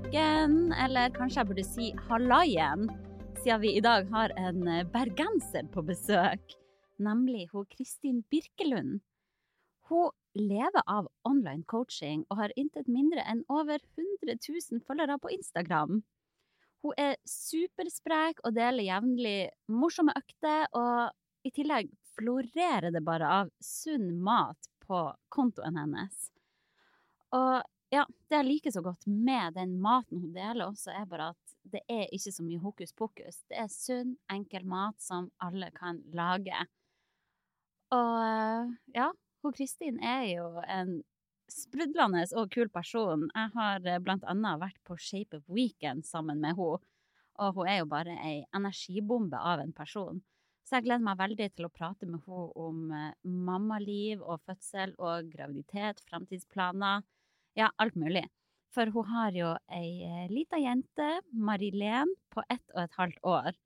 Luken, eller kanskje jeg burde si hallaien, siden vi i dag har en eh, bergenser på besøk, nemlig hun Kristin Birkelund. Hun lever av online coaching og har intet mindre enn over 100 000 følgere på Instagram. Hun er supersprek og deler jevnlig morsomme økter, og i tillegg florerer det bare av sunn mat på kontoen hennes. Og ja, det jeg liker så godt med den maten hun deler også, er bare at det er ikke så mye hokus pokus. Det er sunn, enkel mat som alle kan lage. Og eh, ja, hun Kristin er jo en sprudlende og kul person. Jeg har eh, blant annet vært på Shape of Weekend sammen med henne, og hun er jo bare ei energibombe av en person. Så jeg gleder meg veldig til å prate med henne om eh, mammaliv og fødsel og graviditet, fremtidsplaner. Ja, alt mulig. For hun har jo ei eh, lita jente, Marilén, på ett og et halvt år.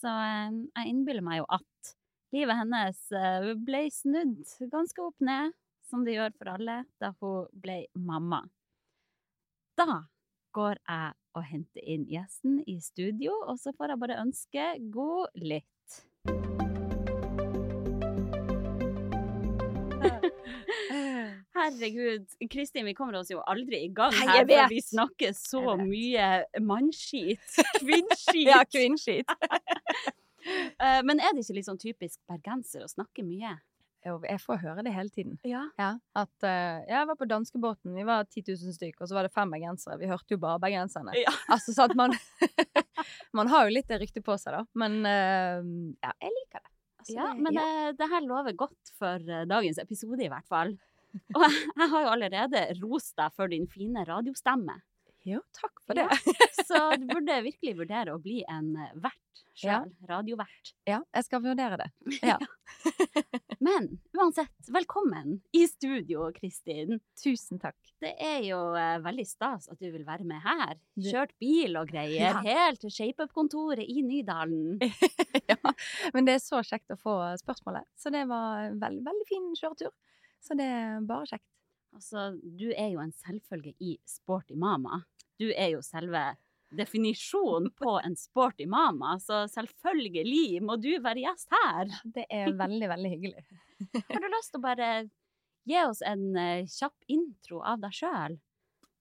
Så eh, jeg innbiller meg jo at livet hennes eh, ble snudd ganske opp ned, som det gjør for alle, da hun ble mamma. Da går jeg og henter inn gjesten i studio, og så får jeg bare ønske god lytt. Herregud, Kristin, vi kommer oss jo aldri i gang her, vet. for vi snakker så mye mannskit. Kvinnskit. Ja, kvinnskit. Eh, Men er det ikke litt sånn typisk bergenser å snakke mye? Jo, jeg får høre det hele tiden. Ja. Ja, at uh, Jeg var på danskebåten, vi var 10 000 stykker, og så var det fem bergensere. Vi hørte jo bare bergenserne. Ja. Altså, sånn at man Man har jo litt det ryktet på seg, da. Men uh, ja, jeg liker det. Altså, Ja, det- men det, det her lover godt for dagens episode, i hvert fall. Og jeg, jeg har jo allerede rost deg for din fine radiostemme. Jo, takk for det. Så du burde virkelig vurdere å bli en vert vert Ja. Radiovert. Ja, jeg skal vurdere det. Ja. Men uansett, velkommen i studio, Kristin. Tusen takk. Det er jo eh, veldig stas at du vil være med her. Kjørt bil og greier, Ja. helt til ShapeUp-kontoret i Nydalen. ja. Men det er så kjekt å få spørsmålet. Så det var en veld, veldig fin kjøretur. Så det er bare kjekt. Altså, du er jo en selvfølge i Sporty mama. Du er jo selve definisjonen på en sporty mama, så selvfølgelig må du være gjest her. Det er veldig, veldig hyggelig. Har du lyst til å bare gi oss en eh, kjapp intro av deg sjøl?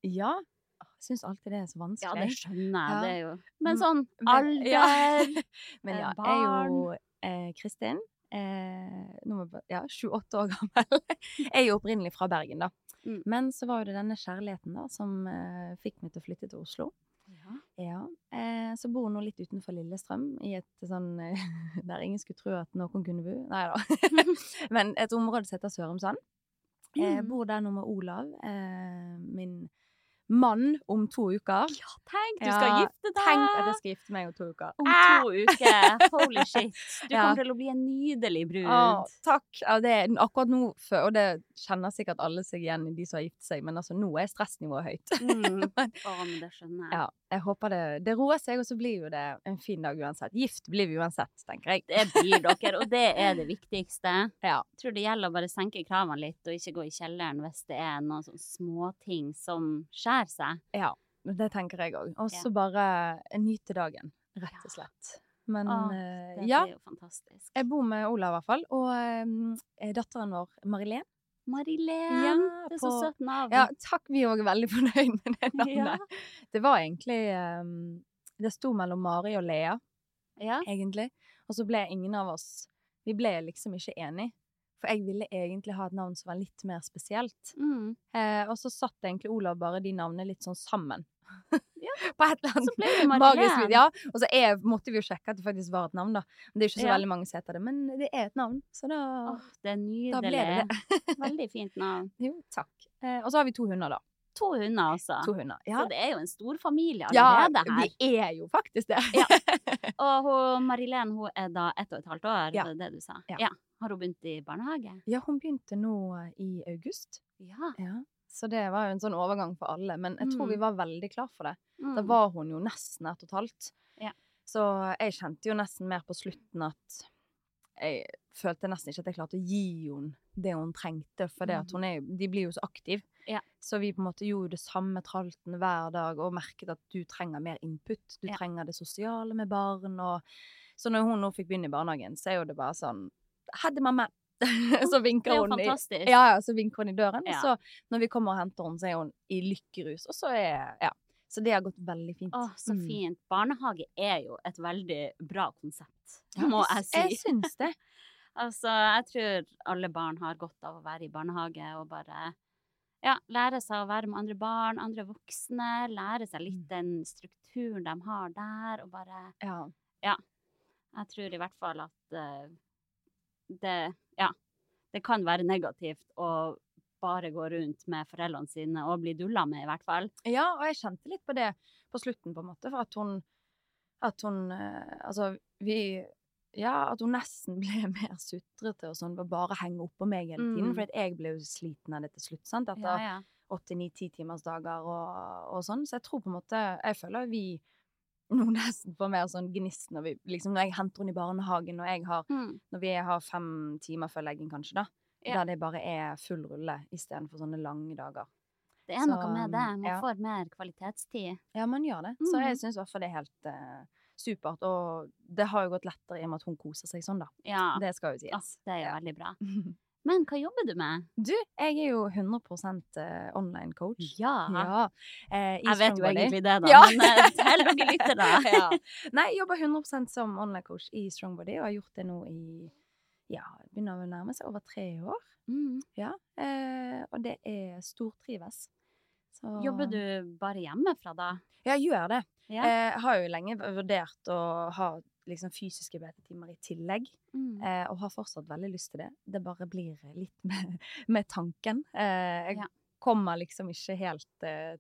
Ja. Jeg syns alltid det er så vanskelig. Ja, det skjønner jeg. Ja. Det er jo Men sånn sånn Men- alder ja. Men ja, barn jeg er jo eh, Kristin. Eh, ja, 28 år gammel. jeg er jo opprinnelig fra Bergen, da. Mm. Men så var jo det denne kjærligheten da, som eh, fikk meg til å flytte til Oslo. Ja. Ja, eh, Så bor hun nå litt utenfor Lillestrøm, i et sånn eh, der ingen skulle tro at noen kunne bo. Nei da. Men et område som heter Sørumsand. Jeg Mm. bor der nå med Olav, eh, min mann, om to uker. Ja, tenk, du skal Ja, gifte deg! Tenk at jeg skal gifte meg om to uker. Om to uker. Holy shit. Du Ja. kommer til å bli en nydelig brud. Å, takk. Ja, det akkurat nå, og det kjenner sikkert alle seg igjen i de som har gitt seg, men altså, nå er stressnivået høyt. Mm. Å, men det skjønner jeg. Ja, jeg håper det, det roer seg, og så blir jo det en fin dag uansett. Gift blir vi uansett, tenker jeg. Det blir dere, og det er det viktigste. Ja. Jeg tror det gjelder å bare senke kravene litt, og ikke gå i kjelleren hvis det er noen sånne småting som skjærer seg. Ja, det tenker jeg òg. Og Ja. så bare nyte dagen, rett og slett. Men Å, eh, Det ja, blir jo fantastisk. jeg bor med Olav i hvert fall, og eh, datteren vår Marilén. Marilén, Ja, det er så søtt navn. Ja, takk, vi er òg veldig fornøyd med det Ja. navnet. Det var egentlig um, Det sto mellom Mari og Lea, Ja. egentlig. Og så ble ingen av oss Vi ble liksom ikke enige. For jeg ville egentlig ha et navn som var litt mer spesielt. Mm. Eh, og så satt egentlig Olav bare de navnene litt sånn sammen. På et eller annet det magisk vis. Ja, og så er, måtte vi jo sjekke at det faktisk var et navn, da. Men det er jo ikke så Ja. veldig mange som heter det. Men det er et navn, så da oh, det er Da ble nydelig. det Veldig fint navn. Jo, takk. Eh, og så har vi to hunder, da. To hunder også. To hunder. ja. Så det er jo en stor familie ja allerede her. vi er jo faktisk det. Ja. Og hun, Marilén hun er da ett og et halvt år, Ja. det det det du sa? Ja. Har hun begynt i barnehage? Ja, hun begynte nå i august. Ja. Ja. Så det var jo en sånn overgang for alle. Men jeg tror Mm. vi var veldig klar for det. Da Mm. var hun jo nesten ett og et halvt. Ja. Så jeg kjente jo nesten mer på slutten at jeg følte nesten ikke at jeg klarte å gi henne det hun trengte, for hun er, de blir jo så aktive. Ja. Så vi på en måte gjorde det samme tralten hver dag og merket at du trenger mer input. Du Ja. trenger det sosiale med barn. Og... Så når hun nå fikk begynne i barnehagen, så er jo det bare sånn Hadde mamma! så vinker er hun i ja, ja, så vinker hun i døren, Ja. og så når vi kommer og henter henne, så er hun i lykkerus. Og så er Ja. Så det har gått veldig fint. Å, så Mm. Barnehage er jo et veldig bra konsept, Ja, må jeg si. Jeg syns det. Altså, jeg tror alle barn har godt av å være i barnehage og bare ja, lære seg å være med andre barn, andre voksne, lære seg litt Mm. den strukturen de har der, og bare Ja. Jeg tror i hvert fall at eh, det Ja. Det kan være negativt å bare gå rundt med foreldrene sine og bli dulla med, i hvert fall. ja, og jeg kjente litt på det på slutten, på en måte, for at hun At hun eh, Altså, vi Ja, at hun nesten ble mer sutrete og sånn, og bare henge oppå meg hele tiden. Mm. For jeg ble jo sliten av det til slutt, sant. Etter Ja, ja. åtte, ni, ti timers dager og, og sånn. Så jeg tror på en måte Jeg føler vi nå nesten får mer sånn gnist når vi liksom Når jeg henter henne i barnehagen, og jeg har Mm. Når vi har fem timer før legging, kanskje, da. Ja. Der det bare er full rulle istedenfor sånne lange dager. Det er noe med det. Man ja. får mer kvalitetstid. Ja, man gjør det. Så jeg syns i hvert fall det er helt uh, supert. Og det har jo gått lettere i og med at hun koser seg sånn, da. Ja, Det skal jo sies. sies. det er jo Ja. veldig bra. Men hva jobber du med? Du, jeg er jo 100 eh, online coach. Ja. Ja. eh, Jeg vet jo egentlig det, da. Ja. Men eh, til lytter, da. ja. Nei, jeg jobber 100% som online coach i Strongbody, og har gjort det nå i ja, begynner å nærme seg over tre år. Mm. Ja, eh, og det er stortrives. Så- Jobber du bare hjemmefra da? Ja, jeg gjør det. Eh, Jeg har jo lenge vurdert å ha liksom, fysiske BT-timer i tillegg, Mm. eh, og har fortsatt veldig lyst til det. Det bare blir litt med, med tanken. Eh, jeg Ja. kommer liksom ikke helt eh,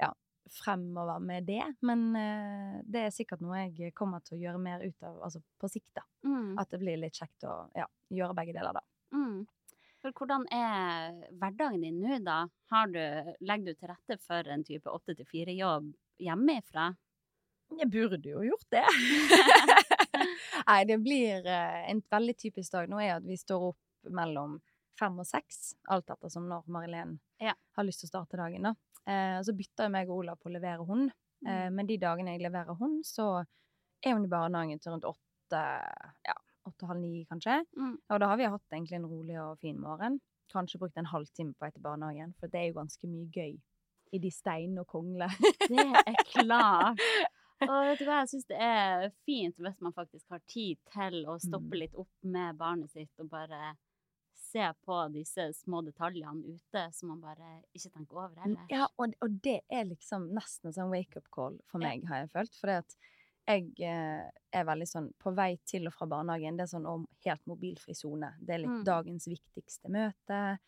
ja, fremover med det, men eh, det er sikkert noe jeg kommer til å gjøre mer ut av altså på sikt. da. Mm. At det blir litt kjekt å ja, gjøre begge deler, da. Mm. For hvordan er hverdagen din nå, da? Har du, legger du til rette for en type åtte til fire-jobb hjemmefra? Jeg burde jo gjort det. Nei, det blir eh, en veldig typisk dag nå er at vi står opp mellom fem og seks, alt etter som når Marilén Ja. har lyst til å starte dagen, da. Eh, så bytter jeg meg og Olav på å levere hund. Eh, men de dagene jeg leverer hund, så er hun i barnehagen til rundt åtte, ja, åtte-halv ni kanskje. Mm. Og da har vi hatt egentlig en rolig og fin morgen. Kanskje brukt en halvtime på vei til barnehagen, for det er jo ganske mye gøy i de steinene og kongle. Det er klart. Og vet du hva, jeg syns det er fint hvis man faktisk har tid til å stoppe Mm. litt opp med barnet sitt og bare se på disse små detaljene ute som man bare ikke tenker over heller. Ja, og, og det er liksom nesten en sånn wake-up call for meg, har jeg følt. For jeg eh, er veldig sånn på vei til og fra barnehagen. Det er sånn om helt mobilfri sone. Det er litt Mm. dagens viktigste møte.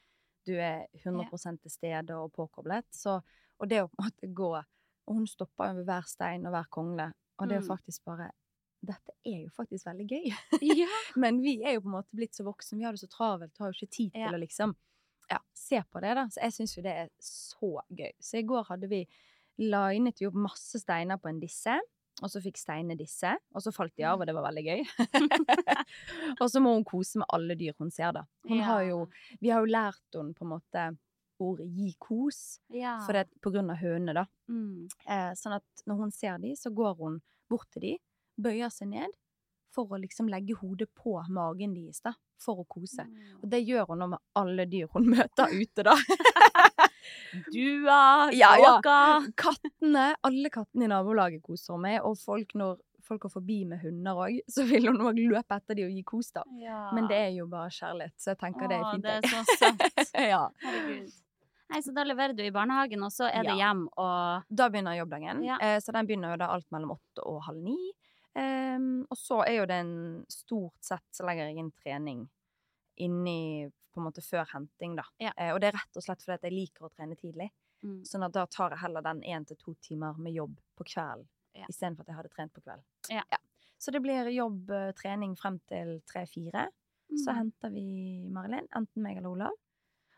Du er 100 til stede og påkoblet. Så, og det å på en måte gå Og hun stopper jo ved hver stein og hver kongle. Og det er jo Mm. faktisk bare Dette er jo faktisk veldig gøy. Ja. Men vi er jo på en måte blitt så voksne. Vi har det så travelt, har jo ikke tid til Ja. å liksom ja, se på det, da. Så jeg syns jo det er så gøy. Så i går hadde vi linet opp masse steiner på en disse. Og så fikk steinene disse, og så falt de av, og det var veldig gøy. og så må hun kose med alle dyr hun ser, da. Hun har jo, vi har jo lært henne på en måte ordet gi kos, ja. for det, er på grunn av hønene, da. mm. Eh, sånn at når hun ser de, så går hun bort til de, bøyer seg ned, for å liksom legge hodet på magen deres, da, for å kose. Mm. Og det gjør hun nå med alle dyr hun møter ute, da. Dua, Ja, ja. Kattene, alle kattene i nabolaget koser hun med, og folk når folk går forbi med hunder òg, så vil hun òg løpe etter de og gi kos, da. Men det er jo bare kjærlighet, så jeg tenker det er fint. det er så søtt. ja. Herregud. Nei, så da leverer du i barnehagen, og så er det hjem og Da begynner jobbdagen. Ja. Eh, så den begynner jo da alt mellom åtte og halv ni. Ehm, og så er jo det en stort sett så legger jeg inn trening inni på en måte før henting, da. Ja. Eh, og det er rett og slett fordi at jeg liker å trene tidlig. mm. Sånn at da tar jeg heller den én til to timer med jobb på kvelden Ja. istedenfor at jeg hadde trent på kvelden. Ja. Så det blir jobb, trening frem til tre-fire. Så Mm. henter vi Marilyn, enten meg eller Olav.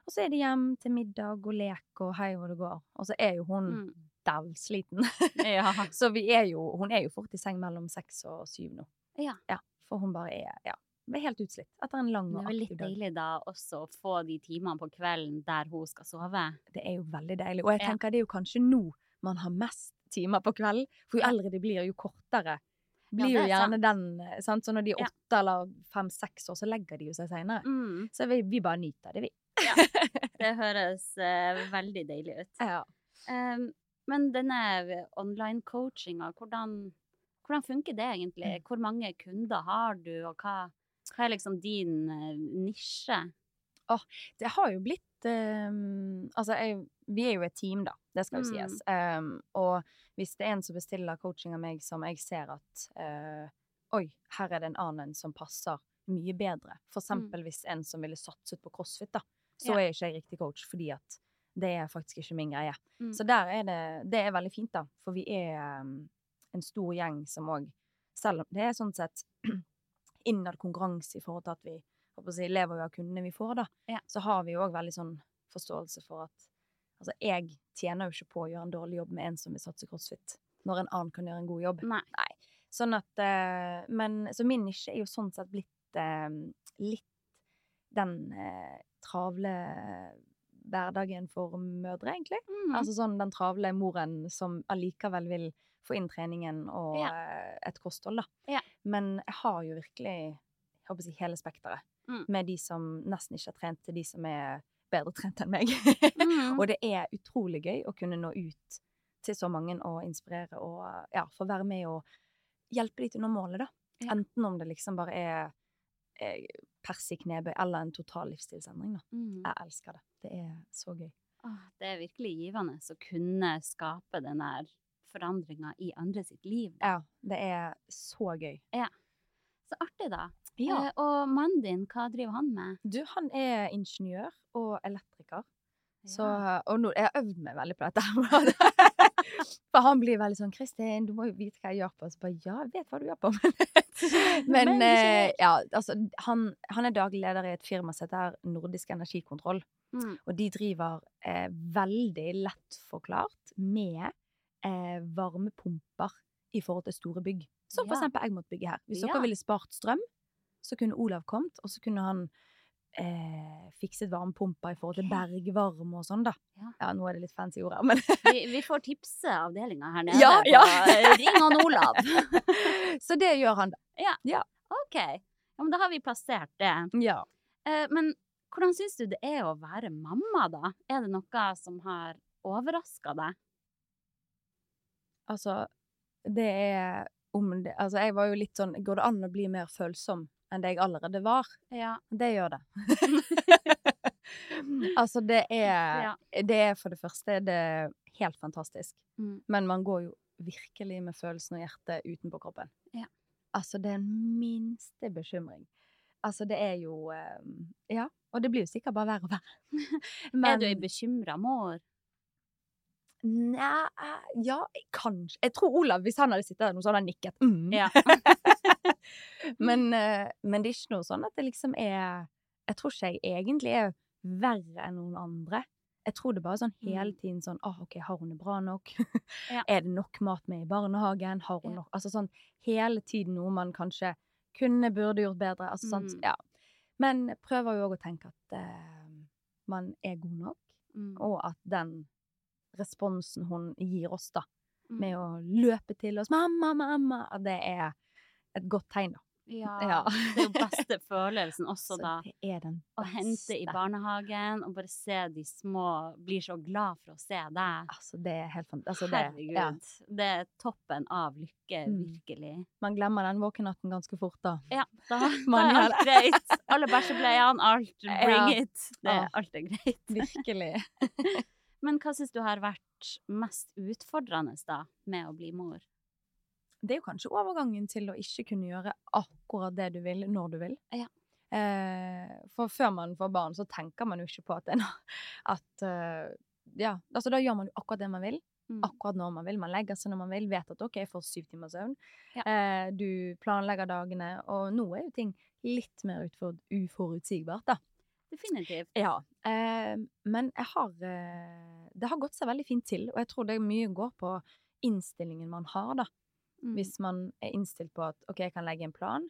Og så er det hjem til middag og lek og hei hvor det går. Og så er jo hun Mm. dævsliten. Ja. så vi er jo, hun er jo fort i seng mellom seks og syv nå. Ja. For hun bare er ja, er helt utslitt etter en lang Det og er vel litt aktiv dag. deilig da også å få de timene på kvelden der hun skal sove. Det er jo veldig deilig. Og jeg Ja. tenker det er jo kanskje nå man har mest timer på kvelden. For jo Ja. eldre de blir, jo kortere blir ja, jo er gjerne sant. den. eh, Sant? Så når de er Ja. åtte eller fem-seks år, så legger de jo seg seinere. Mm. Så vi, vi bare nyter det, vi. Det høres uh, veldig deilig ut. Ja. Um, men denne online-coachinga, hvordan, hvordan funker det Mm. egentlig? Hvor mange kunder har du, og hva, hva er liksom din uh, nisje? Det har jo blitt um, Altså, jeg, vi er jo et team, da. Det skal jo Mm. sies. Ehm, og hvis det er en som bestiller coaching av meg som jeg ser at uh, Oi, her er det en annen som passer mye bedre. For eksempel hvis en som ville satset på crossfit, da. Så er ikke jeg riktig coach, fordi at det er faktisk ikke min greie. Mm. Så der er det Det er veldig fint, da. For vi er um, en stor gjeng som òg Selv om det er sånn sett innad konkurranse i forhold til at vi å si, lever jo av kundene vi får, da, Ja. så har vi òg veldig sånn forståelse for at Altså, jeg tjener jo ikke på å gjøre en dårlig jobb med en som vil satse crossfit, når en annen kan gjøre en god jobb. Nei. Nei. Sånn at uh, Men så min nisje er jo sånn sett blitt uh, litt den eh, travle hverdagen for mødre, egentlig. Mm. Altså sånn den travle moren som allikevel vil få inn treningen og Ja. eh, et kosthold, da. Ja. Men jeg har jo virkelig jeg håper å si, hele spekteret. Mm. Med de som nesten ikke har trent, til de som er bedre trent enn meg. Mm. og det er utrolig gøy å kunne nå ut til så mange og inspirere og ja, få være med og hjelpe de til å nå målet, da. Ja. Enten om det liksom bare er eh, pers i knebøy eller en total livsstilsendring, da. Mm. Jeg elsker det. Det er så gøy. Åh, det er virkelig givende å kunne skape den der forandringa i andre sitt liv. Ja, det er så gøy. Så artig, da. Ja. Eh, og mannen din, hva driver han med? Du, han er ingeniør og elektriker. Så, og nå, jeg har øvd meg veldig på dette. For han blir veldig sånn 'Kristin, du må jo vite hva jeg gjør på.' Så bare 'Ja, jeg vet hva du gjør på', men Men, eh, ja, altså, han, han er daglig leder i et firma som heter Nordisk Energikontroll. Mm. Og de driver eh, veldig lett forklart med eh, varmepumper i forhold til store bygg. Som for Ja. eksempel måtte her. Hvis Ja. dere ville spart strøm, så kunne Olav kommet, og så kunne han eh, fikset varmepumper i forhold til bergvarme og sånn, da. Ja. nå er det litt fancy ord her, men Vi, vi får tipse avdelinga her nede. Ja, på- ja. Ring han Olav. Så det gjør han, da. Ja. OK. Ja, men da har vi plassert det. Ja. Eh, men hvordan syns du det er å være mamma, da? Er det noe som har overraska deg? Altså, det er om det Altså, jeg var jo litt sånn Går det an å bli mer følsom enn det jeg allerede var? Ja. Det gjør det. altså, det er. Det er for det første det er helt fantastisk. Mm. Men man går jo virkelig med følelsen og hjertet utenpå kroppen. Ja. Altså, det er den minste bekymring. Altså, det er jo eh, Ja. Og det blir jo sikkert bare verre og verre. Er du ei bekymra mor? Nei ja, kanskje. Jeg tror Olav, hvis han hadde sittet der nå, så hadde han nikket. Mm. Ja. men, eh, men det er ikke noe sånn at det liksom er Jeg tror ikke jeg egentlig er verre enn noen andre. Jeg tror det bare sånn hele Mm. tiden sånn ah, OK, har hun det bra nok? Ja. Er det nok mat med i barnehagen? Har hun Ja. nok Altså sånn hele tiden noe man kanskje kunne, burde gjort bedre. Altså sånt, Mm. ja. Men prøver jo òg å tenke at eh, man er god nok, Mm. og at den responsen hun gir oss, da, Mm. med å løpe til oss 'mamma, mamma', at det er et godt tegn, da. Ja, Ja. det er jo beste følelsen også Så da. det den Å hente i barnehagen og bare se de små blir så glad for å se deg. Altså, det er helt fantastisk. Altså, Herregud. ja. Det er toppen av lykke, Mm. virkelig. Man glemmer den våkenatten ganske fort, da. Ja, da, da er alt greit. Alle bæsjebleiene, alt. Bring Ja. it. Det, alt er greit. Virkelig. Men hva syns du har vært mest utfordrende da, med å bli mor? Det er jo kanskje overgangen til å ikke kunne gjøre akkurat det du vil, når du vil. Ja. Eh, for før man får barn, så tenker man jo ikke på at, no- at uh, Ja, altså da gjør man jo akkurat det man vil. Mm. akkurat når man vil. Man legger seg når man vil, vet at OK, jeg får syv timers søvn. Ja. Eh, du planlegger dagene, og nå er jo ting litt mer uforutsigbart, da. Definitivt. Ja. Eh, men jeg har eh, Det har gått seg veldig fint til, og jeg tror det mye går på innstillingen man har, da. Mm. Hvis man er innstilt på at OK, jeg kan legge en plan.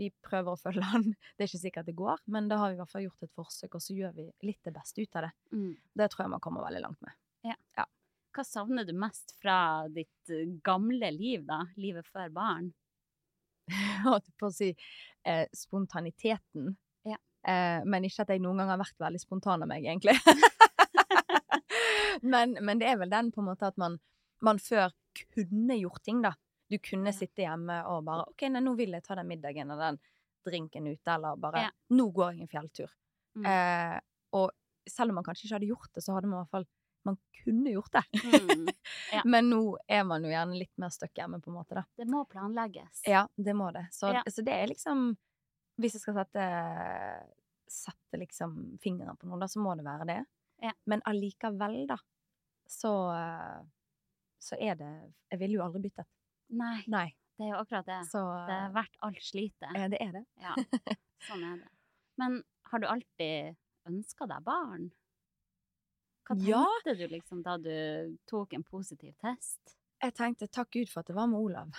Vi prøver å følge den. Det er ikke sikkert det går, men da har vi i hvert fall gjort et forsøk, og så gjør vi litt det beste ut av det. Mm. Det tror jeg man kommer veldig langt med. Hva savner du mest fra ditt eh, gamle liv, da? Livet før barn? holdt på å si, eh, spontaniteten. Ja. Eh, men ikke at jeg noen gang har vært veldig spontan av meg, egentlig. men, men det er vel den på en måte at man, man før kunne gjort ting, da. Du kunne sitte hjemme og bare OK, nei, nå vil jeg ta den middagen og den drinken ute, eller bare Ja. Nå går jeg en fjelltur. Mm. Eh, og selv om man kanskje ikke hadde gjort det, så hadde man i hvert fall Man kunne gjort det. Mm. Ja. Men nå er man jo gjerne litt mer stuck hjemme, på en måte, da. Det må planlegges. Ja, det må det. Så, Ja. så det er liksom Hvis jeg skal sette, sette liksom fingeren på noe, da, så må det være det. Ja. Men allikevel, da, så Så er det Jeg ville jo aldri byttet. Nei, Nei. det er jo akkurat det. Så Det er verdt alt slitet. eh, det er det. Ja, sånn er det. Men har du alltid ønska deg barn? Hva tenkte Ja. du liksom da du tok en positiv test? Jeg tenkte takk Gud for at det var med Olav.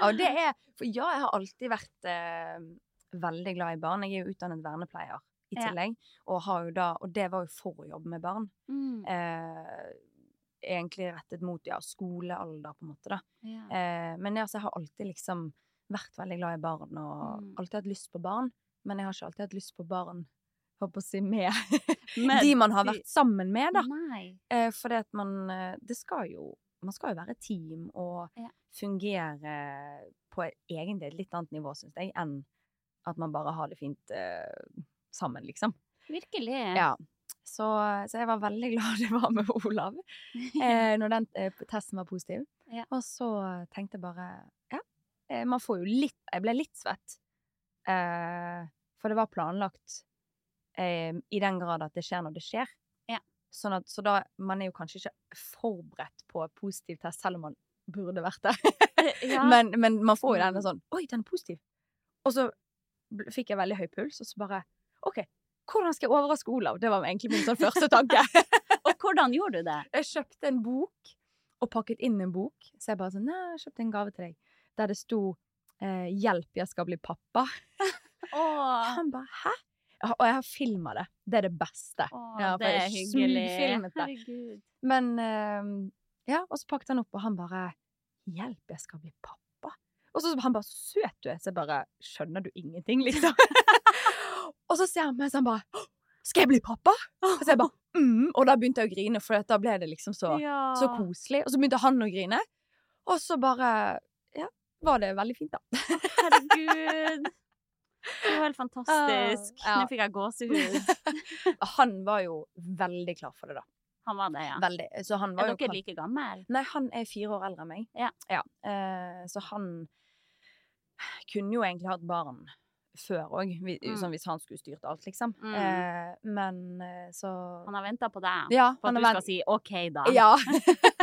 ja, det er For ja, jeg har alltid vært eh, veldig glad i barn. Jeg er jo utdannet vernepleier i Ja. Og, har jo da, og det var jo for å jobbe med barn. Mm. Eh, egentlig rettet mot ja, skolealder, på en måte. da. Ja. Eh, men ja, så jeg har alltid liksom vært veldig glad i barn, og Mm. alltid hatt lyst på barn. Men jeg har ikke alltid hatt lyst på barn håper å si, med men, de man har vært sammen med, da. Eh, for det at man eh, Det skal jo Man skal jo være team og Ja. fungere på et, egentlig et litt annet nivå, syns jeg, enn at man bare har det fint eh, sammen, liksom. Virkelig. Ja. Så, så jeg var veldig glad det var med Olav eh, når den eh, testen var positiv. Ja. Og så tenkte jeg bare Ja, eh, man får jo litt Jeg ble litt svett. Eh, for det var planlagt eh, i den grad at det skjer når det skjer. Ja. Sånn at, så da Man er jo kanskje ikke forberedt på positiv test, selv om man burde vært det. Ja. men, men man får jo denne Mm. sånn Oi, den er positiv. Og så fikk jeg veldig høy puls, og så bare OK, hvordan skal jeg overraske Olav? Det var egentlig min sånn første tanke. Og hvordan gjorde du det? jeg kjøpte en bok, og pakket inn en bok. Så jeg bare sånn Nei, jeg kjøpte en gave til deg. Der det sto eh, 'Hjelp, jeg skal bli pappa'. Åh, Han bare 'hæ?' Og jeg har filma det. Det er det beste. åh, Ja, det er hyggelig. Herregud. Men eh, Ja, og så pakket han opp, og han bare 'Hjelp, jeg skal bli pappa'. Og så han bare 'Så søt du er', så jeg bare 'Skjønner du ingenting', liksom? og så ser han meg, sånn bare 'Skal jeg bli pappa?' Og så jeg bare mm, Og da begynte jeg å grine, for da ble det liksom så Ja. så koselig. Og så begynte han å grine. Og så bare Ja, var det veldig fint, da. Herregud. Det var helt fantastisk. Uh, ja. Nå fikk jeg gåsehud. Han var jo veldig klar for det, da. Han var det, ja. Veldig. Så han var Er jo dere like gammel? Nei, han er fire år eldre enn meg. Ja. Eh, så han kunne jo egentlig hatt barn før òg, Mm. hvis han skulle styrt alt, liksom. Mm. Eh, men eh, så Han har venta på deg Ja, for at du vent... skal si OK, da. Ja.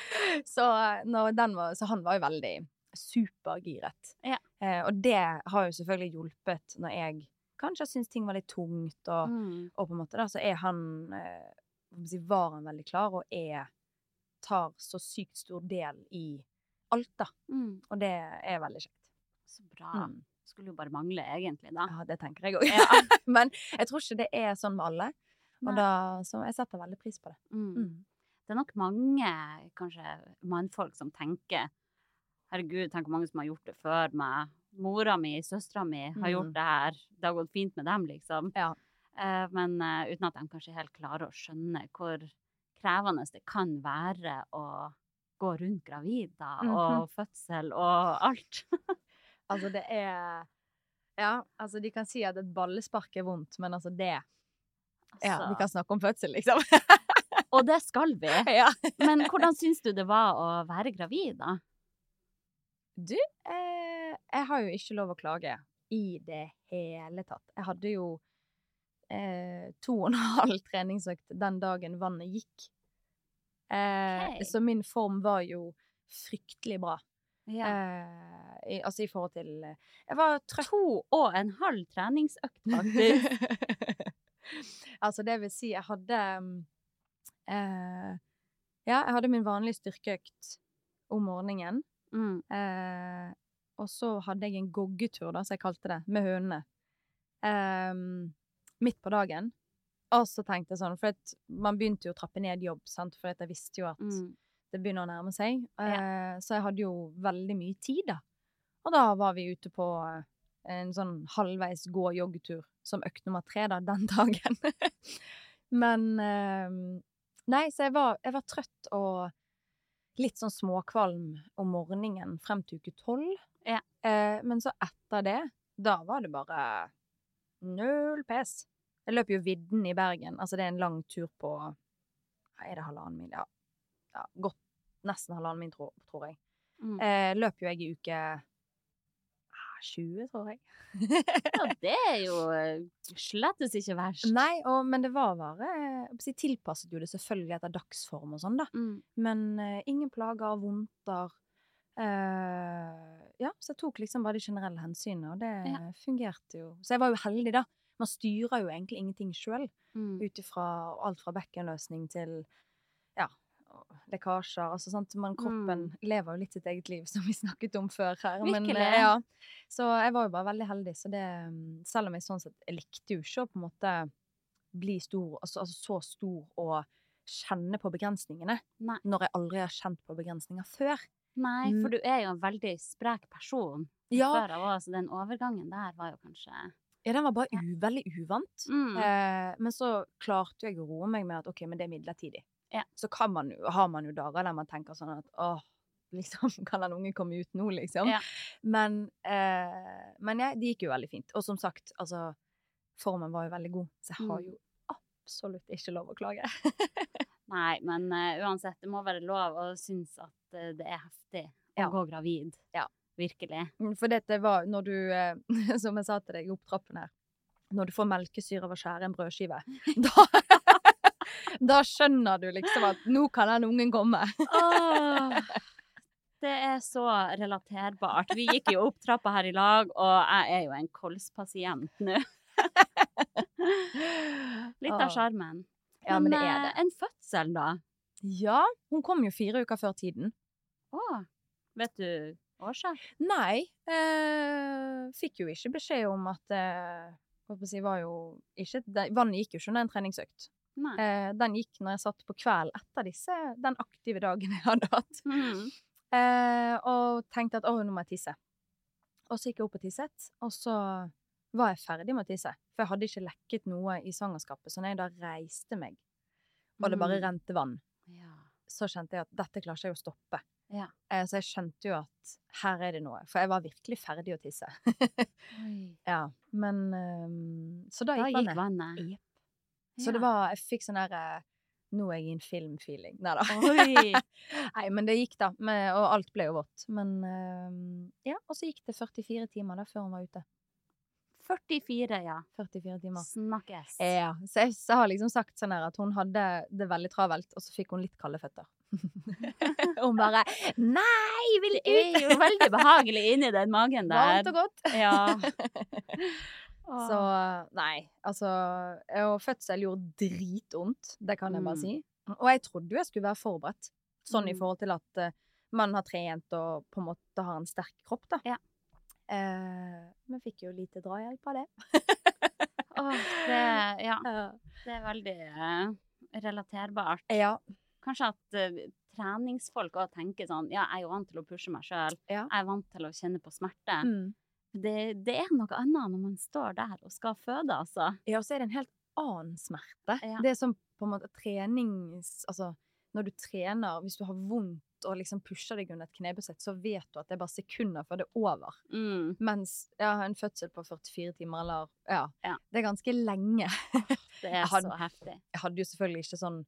så, var, så han var jo veldig supergiret. Ja. Eh, og det har jo selvfølgelig hjulpet når jeg kanskje syns ting var litt tungt, og, Mm. og på en måte da, så er han eh, Var han veldig klar, og er tar så sykt stor del i alt, da. Mm. Og det er veldig kjekt. Så bra. Mm. Skulle jo bare mangle, egentlig, da. Ja, det tenker jeg òg. Ja. Men jeg tror ikke det er sånn med alle. Og da, så jeg setter veldig pris på det. Mm. Mm. Det er nok mange kanskje mannfolk som tenker herregud, tenk hvor mange som har gjort det før meg. Mora mi, søstera mi har Mm. gjort det her. Det har gått fint med dem, liksom. Ja. Eh, men uh, uten at de kanskje helt klarer å skjønne hvor krevende det kan være å gå rundt gravid, da, Mhm. og fødsel og alt. Altså, det er Ja, altså, de kan si at et ballespark er vondt, men altså, det Ja, Altså, vi kan snakke om fødsel, liksom. Og det skal vi. ja. Men hvordan syns du det var å være gravid, da? Du, eh, jeg har jo ikke lov å klage i det hele tatt. Jeg hadde jo eh, to og en halv treningsøkt den dagen vannet gikk. Eh, okay. Så min form var jo fryktelig bra. Ja. Eh, i, altså i forhold til eh, Jeg var trøtt. To og en halv treningsøkt, faktisk. altså, det vil si, jeg hadde mm, eh, Ja, jeg hadde min vanlige styrkeøkt om morgenen. Mm. Eh, og så hadde jeg en goggetur, da, som jeg kalte det, med hønene. Ehm, midt på dagen. Og så tenkte jeg sånn, for man begynte jo å trappe ned jobb, sant, for jeg visste jo at Mm. Det begynner å nærme seg. Eh, så jeg hadde jo veldig mye tid, da. Og da var vi ute på eh, en sånn halvveis gå-joggetur som økt nummer tre, da, den dagen. Men eh, Nei, så jeg var, jeg var trøtt og litt sånn småkvalm om morgenen frem til uke tolv. Ja. Eh, men så etter det, da var det bare null pes. Jeg løp jo vidden i Bergen. Altså, det er en lang tur på ja, Er det halvannen mil? Ja. Ja godt nesten halvannen min, tror, tror jeg. Mm. Eh, løp jo jeg i uke ah, 20, tror jeg. Ja, det er jo eh, slettes ikke verst. Nei, og, men det var bare jeg å si, Tilpasset jo det selvfølgelig etter dagsform og sånn, da. Mm. Men eh, ingen plager, vondter. Eh, ja, så jeg tok liksom bare de generelle hensynene, og det Ja. fungerte jo. Så jeg var jo heldig, da. Man styrer jo egentlig ingenting sjøl, Mm. ut ifra alt fra bekkenløsning til lekkasjer. Altså, sant? Men kroppen lever jo litt sitt eget liv, som vi snakket om før her. Men, eh, ja. Så jeg var jo bare veldig heldig. Så det, mm, selv om jeg sånn sett jeg likte jo ikke å på en måte bli stor, altså, altså så stor og kjenne på begrensningene, Nei. når jeg aldri har kjent på begrensninger før. Nei, Mm. for du er jo en veldig sprek person Ja, før av så den overgangen der var jo kanskje ja den var bare u, veldig uvant. mm. Eh, men så klarte jeg å roe meg med at ok, men det er midlertidig. Ja. Så kan man jo, har man jo dager der man tenker sånn at åh, liksom, kan den ungen komme ut nå, liksom? Ja. Men, eh, men ja, det gikk jo veldig fint. Og som sagt, altså, formen var jo veldig god, så jeg har Mm. jo absolutt ikke lov å klage. Nei, men uh, uansett, det må være lov å synes at uh, det er heftig å gå gravid. Ja. Virkelig. For dette var når du, eh, som jeg sa til deg opp trappen her, når du får melkesyre av å skjære en brødskive, da, da skjønner du liksom at nå kan den ungen komme. Åh, det er så relaterbart. Vi gikk jo opp trappa her i lag, og jeg er jo en kolspasient nå. Litt av sjarmen. Ja, men det er eh, det. en fødsel, da? Ja, hun kom jo fire uker før tiden. Å, vet du årsak? Nei, eh, fikk jo ikke beskjed om at eh, si, var jo ikke, Vannet gikk jo ikke under en treningsøkt. Eh, den gikk når jeg satt på kveld etter disse, den aktive dagen jeg hadde hatt. Mm. Eh, og tenkte at å, nå må jeg tisse. Og så gikk jeg opp og tisset, og så var jeg ferdig med å tisse. For jeg hadde ikke lekket noe i svangerskapet. Så når jeg da reiste meg, og det bare Mm. rente vann, Ja. så kjente jeg at dette klarer ikke jeg å stoppe. Ja. Eh, så jeg skjønte jo at her er det noe. For jeg var virkelig ferdig å tisse. Ja, men ehm, Så da Da gikk gikk vannet. vannet. Yep. Så det var Jeg fikk sånn derre Nå er jeg i en filmfeeling. Nei da. Nei, men det gikk, da. Med, og alt ble jo vått. Men ehm, ja, og så gikk det 44 timer da før hun var ute. 44, ja. 44 timer. Snakkes. Ja, så jeg så har liksom sagt sånn her at hun hadde det veldig travelt, og så fikk hun litt kalde føtter. hun bare Nei, vil Det ut! er jo veldig behagelig inni den magen der. Varmt og godt. Ja. Så nei, altså Og fødsel gjorde dritvondt, det kan jeg bare Mm. si. Og jeg trodde jo jeg skulle være forberedt, sånn i Mm. forhold til at eh, man har trent og på en måte har en sterk kropp, da. Ja. Eh, men fikk jo lite drahjelp av det. Åh, det, ja, det er veldig eh, relaterbart. Ja. Kanskje at eh, treningsfolk òg tenker sånn Ja, jeg er jo vant til å pushe meg sjøl. Ja. Jeg er vant til å kjenne på smerte. Mm. Det, det er noe annet når man står der og skal føde, altså. Ja, og så er det en helt annen smerte. Ja. Det er som på en måte trenings... Altså, når du trener, hvis du har vondt og liksom pusher deg under et knebesett, så vet du at det er bare sekunder før det er over. Mm. Mens ja, en fødsel på 44 timer, eller ja, Ja. Det er ganske lenge. Det er hadde- så heftig. Jeg hadde jo selvfølgelig ikke sånn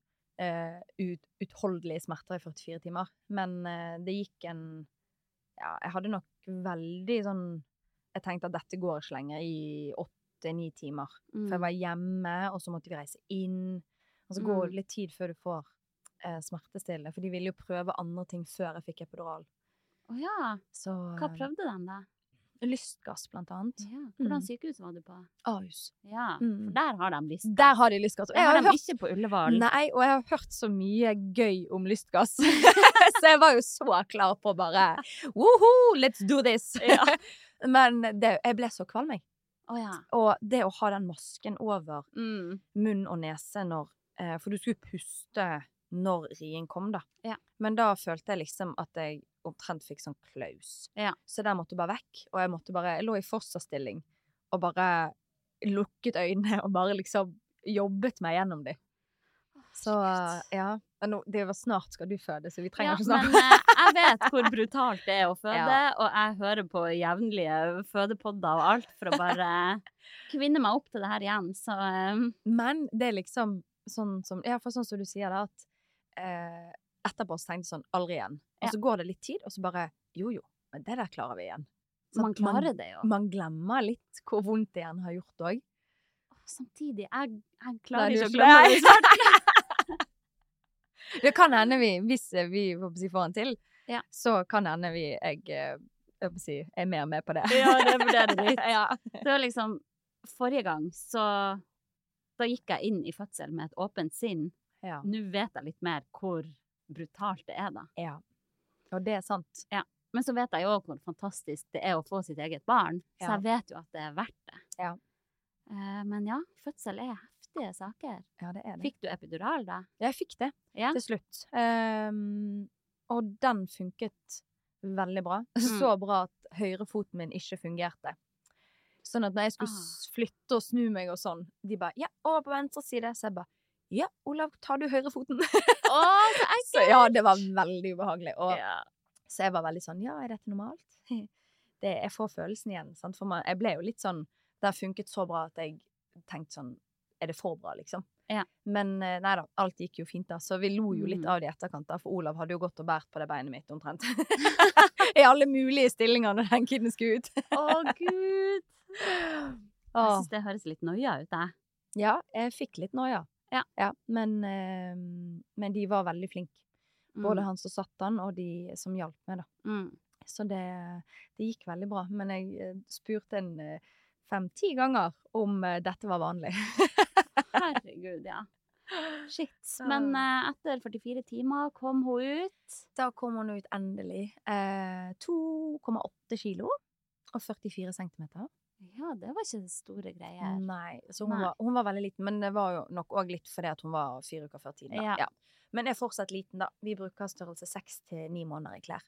ut, utholdelige smerter i 44 timer, men eh, det gikk en Ja, jeg hadde nok veldig sånn Jeg tenkte at dette går ikke lenger i åtte-ni timer. Mm. For jeg var hjemme, og så måtte vi reise inn. Og så går Mm. det litt tid før du får eh, smertestillende, for de ville jo prøve andre ting før jeg fikk epidural. Å ja. Så Hva prøvde den, da? Lystgass, blant annet. Ja. Hvordan Mm. sykehus var du på? Ahus. Ja, Mm. for der har de lystgass. Der har de lystgass. Og jeg har har hørt ikke på Ullevål. Nei, og jeg har hørt så mye gøy om lystgass. så jeg var jo så klar på bare Woho, let's do this! Ja. Men det, jeg ble så kvalm, jeg. Oh, ja. Og det å ha den masken over Mm. munn og nese når eh, For du skulle puste når rien kom, da. Ja. Men da følte jeg liksom at jeg omtrent fikk sånn klaus. Ja. Så der måtte jeg bare vekk. Og jeg måtte bare Jeg lå i fosterstilling og bare lukket øynene og bare liksom jobbet meg gjennom de. Så ja. Det var snart skal du føde, så vi trenger Ja, ikke snakke men eh, jeg vet hvor brutalt det er å føde, Ja. og jeg hører på jevnlige fødepodder og alt for å bare kvinne meg opp til det her igjen, så eh, Men det er liksom sånn som Ja, for sånn som du sier da, at eh, etterpå så tenkte jeg sånn Aldri igjen. Og så går det litt tid, og så bare Jo, jo, men det der klarer vi igjen. man klarer man, det jo. Man glemmer litt hvor vondt det igjen har gjort òg. Samtidig, jeg, jeg klarer ikke å glemme det. Det kan hende vi, hvis vi si, får en til, Ja. så kan hende vi jeg, eh, si, er mer med på det. Ja, det vurderer vi. ja. Det var liksom Forrige gang så Da gikk jeg inn i fødsel med et åpent sinn. Ja. Nå vet jeg litt mer hvor brutalt det er, da. ja. Og det er sant. Men så vet jeg jo òg hvor fantastisk det er å få sitt eget barn. Så jeg vet jo at det er verdt det. Ja. Eh, men ja, fødsel er heftige saker. Ja, det er det. Fikk du epidural, da? Jeg fikk det Ja. til slutt. Um, og den funket veldig bra. Mm. Så bra at høyrefoten min ikke fungerte. Sånn at når jeg skulle Ah. flytte og snu meg og sånn, de bare 'ja, over på venstre side', så jeg bare 'ja, Olav, tar du høyrefoten?' Å, så så ja, det var veldig ubehagelig. Og, Ja. Så jeg var veldig sånn 'ja, er dette normalt?' Det, jeg får følelsen igjen, sant. For man, jeg ble jo litt sånn Det har funket så bra at jeg tenkte sånn Er det for bra, liksom? Ja. Men eh, nei da, alt gikk jo fint, da. Så vi lo jo litt Mm. av det i etterkant, da. For Olav hadde jo gått og båret på det beinet mitt omtrent. I alle mulige stillinger når den kiden skulle ut. Å, gud! Jeg syns det høres litt noia ut, jeg. Ja, jeg fikk litt noia. Ja. men, eh, men de var veldig flinke. Både Mm. han som satt han, og de som hjalp meg, da. Mm. Så det, det gikk veldig bra. Men jeg eh, spurte en eh, fem-ti ganger om dette var vanlig. Herregud, ja. Shit. Men uh, etter 44 timer kom hun ut. Da kom hun ut endelig. Uh, 2,8 kilo og 44 centimeter. Ja, det var ikke store greier. Nei, så hun, Nei. Var, hun var veldig liten. Men det var jo nok òg litt fordi at hun var fire uker før tiden. Da. Ja. Men er fortsatt liten, da. Vi bruker størrelse seks til ni måneder i klær.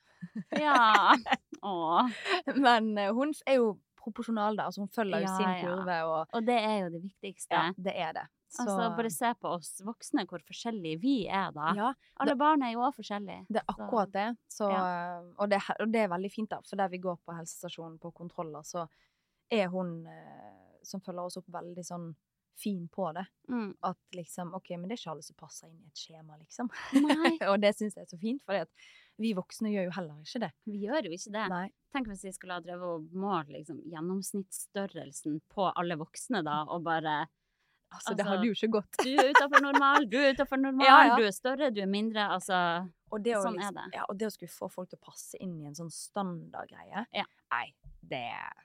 Ja. Åh. Men eh, hun er jo proporsjonal, da. Altså hun følger jo Ja, sin ja. kurve, og Og det er jo det viktigste. ja, det er det. Så, Altså, bare se på oss voksne, hvor forskjellige vi er da. ja, Alle barn er jo òg forskjellige. Det er akkurat det. Så, Ja. og, det og det er veldig fint, da. For der vi går på helsestasjonen på kontroller, så er hun eh, som følger oss opp, veldig sånn fin på det. Mm. At liksom OK, men det er ikke alle som passer inn i et skjema, liksom. Og det syns jeg er så fint, for vi voksne gjør jo heller ikke det. vi gjør jo ikke det. Nei. Tenk hvis vi skulle ha drevet og målt liksom, gjennomsnittsstørrelsen på alle voksne, da, og bare Altså, det Altså, hadde jo ikke gått. Du er utafor normal, du er utafor normal, Ja, ja. du er større, du er mindre. Altså Og det, Sånn er liksom, det. Ja, og det å skulle få folk til å passe inn i en sånn standardgreie Ja. Nei, det er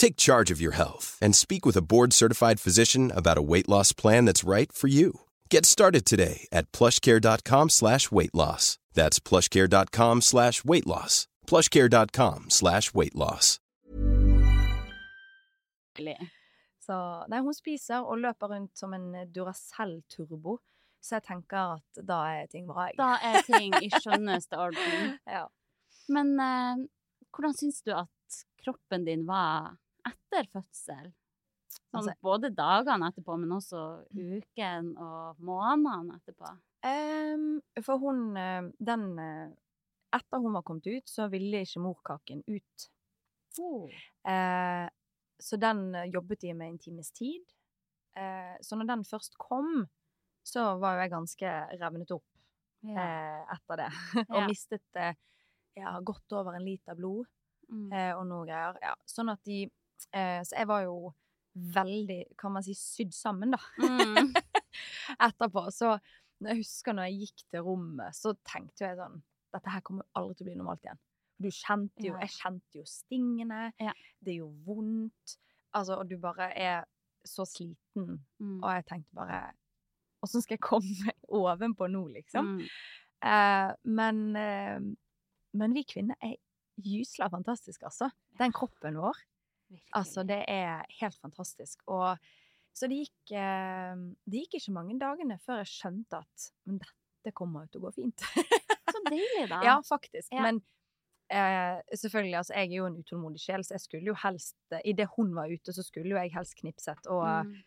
Take charge of your health and speak with a board-certified physician about a weight loss plan that's right for you. Get started today at plushcare.com slash weight loss. That's plushcare.com slash weight loss. plushcare.com slash weight loss. Så nei, hun spiser og løper rundt som en Duracell-turbo. Så jeg tenker at da er ting bra, jeg. Da er ting i skjønneste orden. Ja. Men eh, hvordan syns du at kroppen din var etter fødsel? Sånn, Altså- både dagene etterpå, men også uken og månedene etterpå. Um, for hun eh, Den eh, Etter hun var kommet ut, så ville ikke morkaken ut. Eh, så den jobbet de med en times tid. Uh, så når den først kom, så var jo jeg ganske revnet opp Ja. uh, etter det. og Ja. mistet ja, godt over en liter blod Mm. og noe greier. Ja, sånn at de Så jeg var jo veldig, kan man si, sydd sammen, da. Mm. Etterpå. Så jeg husker når jeg gikk til rommet, så tenkte jeg sånn Dette her kommer aldri til å bli normalt igjen. Du kjente jo Ja. Jeg kjente jo stingene. Ja. Det gjør vondt. Altså, og du bare er så sliten. Mm. Og jeg tenkte bare Åssen skal jeg komme meg ovenpå nå, liksom? Mm. Eh, men, eh, men vi kvinner er gysla fantastiske, altså. Den kroppen vår. Virkelig. Altså, det er helt fantastisk. Og så det gikk, eh, det gikk ikke mange dagene før jeg skjønte at Men dette kommer jo til å gå fint. Så deilig, da. ja, faktisk. Ja. Men eh, selvfølgelig, altså, jeg er jo en utålmodig sjel, så jeg skulle jo helst eh, Idet hun var ute, så skulle jo jeg helst knipset og Mm.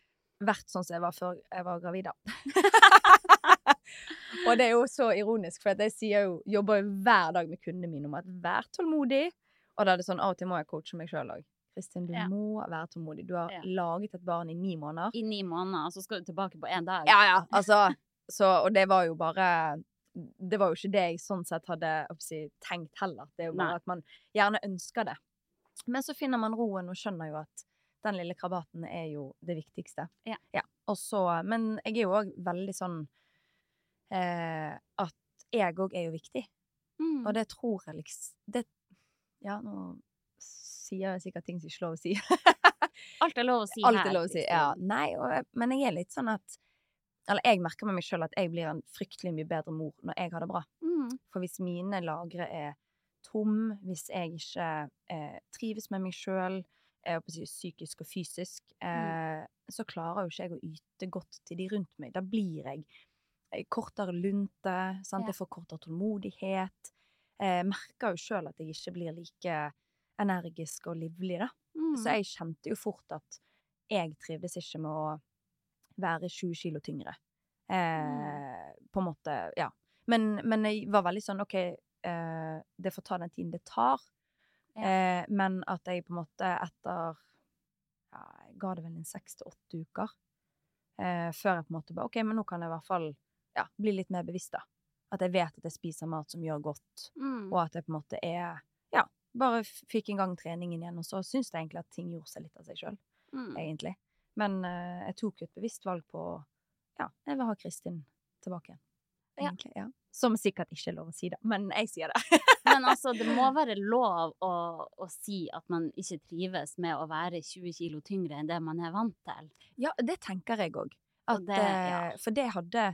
vært sånn som jeg var før jeg var gravid, og det er jo så ironisk, for jeg jo, jobber jo hver dag med kundene mine om at vær tålmodig. Og da er det sånn, av og til må jeg coache meg sjøl òg. Kristin, du Ja. må være tålmodig. Du har Ja. laget et barn i ni måneder. I ni måneder, og så skal du tilbake på én dag. Ja, ja, altså så, Og det var jo bare Det var jo ikke det jeg sånn sett hadde oppsi, tenkt heller. Det er jo bare Nei. at man gjerne ønsker det. Men så finner man roen og skjønner jo at den lille krabaten er jo det viktigste. Ja. Og så, men jeg er jo òg veldig sånn eh, at jeg òg er jo viktig. Mm. Og det tror jeg liksom det, Ja, nå sier sikkert ting som ikke er lov å si. Alt er lov å si Alt her. er lov å si. Ja. Nei, og, men jeg er litt sånn at Eller jeg merker med meg sjøl at jeg blir en fryktelig mye bedre mor når jeg har det bra. Mm. For hvis mine lagre er tom, hvis jeg ikke eh, trives med meg sjøl, psykisk og fysisk, eh, så klarer jo ikke jeg å yte godt til de rundt meg. Da blir jeg eh, kortere lunte, sant? Ja. jeg får kortere tålmodighet. Eh, merker jo sjøl at jeg ikke blir like energisk og livlig, da. Mm. Så jeg kjente jo fort at jeg trivdes ikke med å være 20 kilo tyngre. Eh, På en måte, ja. Men, men jeg var veldig sånn OK, eh, det får ta den tiden det tar. Ja. Eh, men at jeg på en måte etter ja, Jeg ga det vel en seks til åtte uker. Eh, før jeg på en måte bare OK, men nå kan jeg i hvert fall ja, bli litt mer bevisst, da. At jeg vet at jeg spiser mat som gjør godt, Mm. og at jeg på en måte er bare fikk i gang treningen igjen, og så syns jeg egentlig at ting gjorde seg litt av seg sjøl, Mm. egentlig. Men uh, jeg tok jo et bevisst valg på Ja, jeg vil ha Kristin tilbake igjen. Ja. Ja. Som sikkert ikke er lov å si, da, men jeg sier det. Men altså, det må være lov å, å si at man ikke trives med å være 20 kilo tyngre enn det man er vant til. Ja, det tenker jeg òg. Ja. For det hadde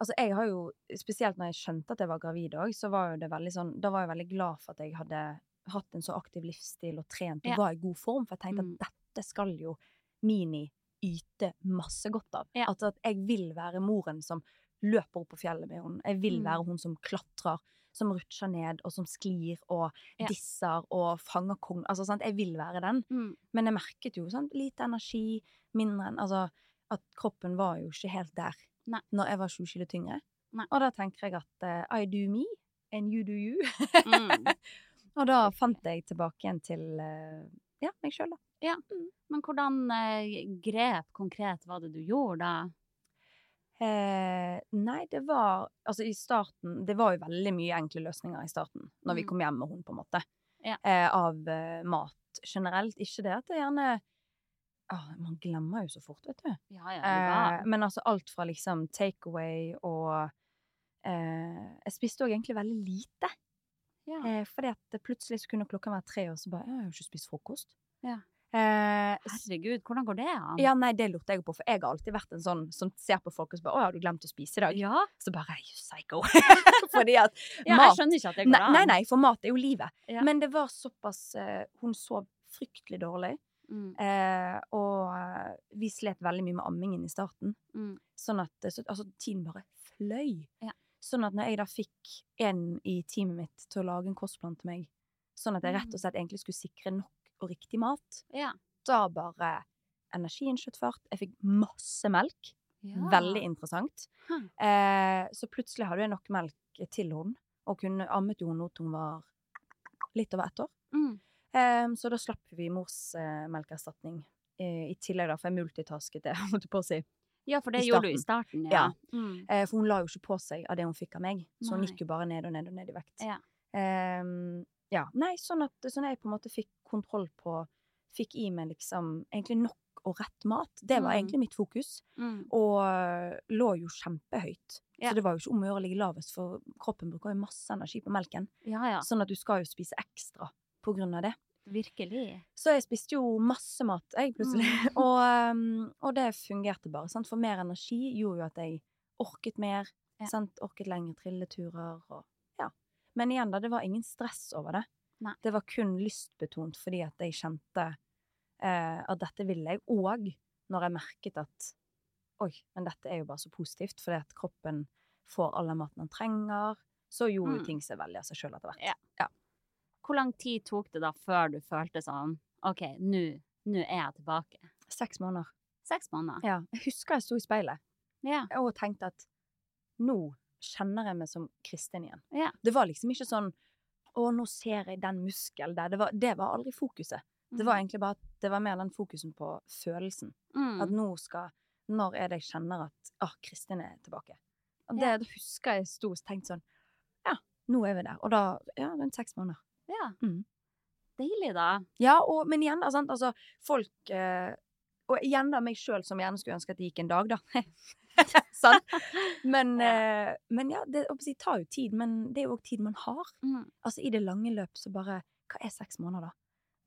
Altså, jeg har jo Spesielt når jeg skjønte at jeg var gravid òg, så var jo det veldig sånn Da var jeg veldig glad for at jeg hadde hatt en så aktiv livsstil og trent og Ja. var i god form, for jeg tenkte Mm. at dette skal jo Mini yte masse godt av. Ja. Altså at jeg vil være moren som løper opp på fjellet med henne. Jeg vil Mm. være hun som klatrer, som rutsjer ned, og som sklir og Ja. disser og fanger kong. Altså, sant? Jeg vil være den. Mm. Men jeg merket jo sånn lite energi, mindre enn Altså at kroppen var jo ikke helt der Nei. når jeg var sju kilo tyngre. Nei. Og da tenker jeg at uh, I do me, and you do you. Mm. og da fant jeg tilbake igjen til uh, ja, meg sjøl, da. Men hvordan uh, grep konkret var det du gjorde da? Eh, nei, det var Altså, i starten Det var jo veldig mye enkle løsninger i starten, når vi Mm. kom hjem med hun, på en måte. Ja. Eh, av mat generelt. Ikke det at det gjerne ah, Man glemmer jo så fort, vet du. Ja, ja, Eh, men altså alt fra liksom takeaway og eh, Jeg spiste òg egentlig veldig lite. Ja. Eh, fordi at plutselig så kunne klokka være tre, og så bare Jeg har jo ikke spist frokost. Ja. Eh, Herregud, hvordan går det an? ja, nei, det lurte jeg på, for jeg har alltid vært en sånn som ser på folk og så bare 'Å, har du glemt å spise i dag?' Ja, Så bare You psycho. fordi at ja, jeg skjønner ikke at det går an. nei, nei, for mat er jo livet. Ja. Men det var såpass eh, Hun sov fryktelig dårlig. Mm, Eh, og eh, vi slet veldig mye med ammingen i starten. mm, Sånn at så, altså, tiden bare fløy. Ja. Sånn at når jeg da fikk en i teamet mitt til å lage en kostplan til meg, sånn at jeg rett og slett egentlig skulle sikre nok og riktig mat, ja. da bare energien skjøt fart. Jeg fikk masse melk. ja. Veldig interessant. Hm. Eh, så plutselig hadde jeg nok melk til henne, og kunne ammet jo henne til hun var litt over ett år. Mm, Eh, så da slapp vi morsmelkerstatning. Uh, I tillegg, da, for jeg multitasket det, jeg på å si. Ja, for det gjorde du i starten, ja. Mm. Uh, for hun la jo ikke på seg av det hun fikk av meg, så hun Nei. gikk jo bare ned og ned og ned i vekt. Ja. Um, ja. Nei, sånn at sånn jeg på en måte fikk kontroll på Fikk i meg liksom egentlig nok og rett mat. Det var Mm. egentlig mitt fokus. Mm. Og lå jo kjempehøyt. Ja. Så det var jo ikke om å gjøre å ligge lavest, for kroppen bruker jo masse energi på melken. Ja, ja. Sånn at du skal jo spise ekstra på grunn av det. Virkelig. Så jeg spiste jo masse mat, jeg, plutselig. Mm. og, og det fungerte bare. Sant? For mer energi gjorde jo at jeg orket mer. Ja. Sant? Orket lengre trilleturer og ja. Men igjen, da, det var ingen stress over det. Nei. Det var kun lystbetont fordi at jeg kjente eh, at dette ville jeg. Og når jeg merket at oi, men dette er jo bare så positivt, fordi at kroppen får all den maten den trenger, så gjorde Mm. ting seg veldig av seg sjøl etter hvert. Ja. Ja. Hvor lang tid tok det da før du følte sånn OK, nå er jeg tilbake? Seks måneder. Seks måneder? Ja. Jeg husker jeg sto i speilet Ja. og tenkte at nå kjenner jeg meg som Kristin igjen. Ja. Det var liksom ikke sånn å, nå ser jeg den muskelen der. Det var, det var aldri fokuset. Det var egentlig bare at det var mer den fokusen på følelsen. mm. At nå skal Når er det jeg kjenner at å, Kristin er tilbake? Og det Ja. da husker jeg sto og tenkte sånn Ja, nå er vi der. Og da Ja, rundt seks måneder. Ja. Mm. Deilig, da. Ja, og, men igjen, sant, altså folk eh, Og igjen da meg sjøl, som gjerne skulle ønske at det gikk en dag, da. sant? Men ja, eh, men ja det, si, tar jo tid, men det er jo òg tid man har. Mm. Altså i det lange løp så bare Hva er seks måneder, da?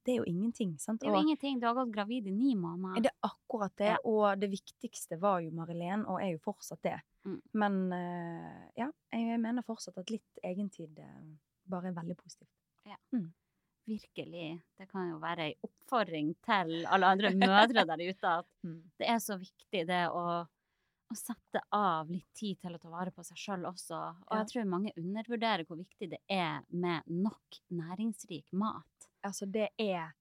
Det er jo ingenting, sant? Det er jo Og ingenting. Du har gått gravid i ni måneder. det er akkurat det, Ja. og det viktigste var jo Marilén, og er jo fortsatt det. Mm. Men eh, ja, jeg mener fortsatt at litt egentid eh, bare er veldig positivt. Virkelig. Det kan jo være ei oppfordring til alle andre mødre der ute at Mm. det er så viktig det å, å sette av litt tid til å ta vare på seg sjøl også. Og Ja. jeg tror mange undervurderer hvor viktig det er med nok næringsrik mat. Altså, det er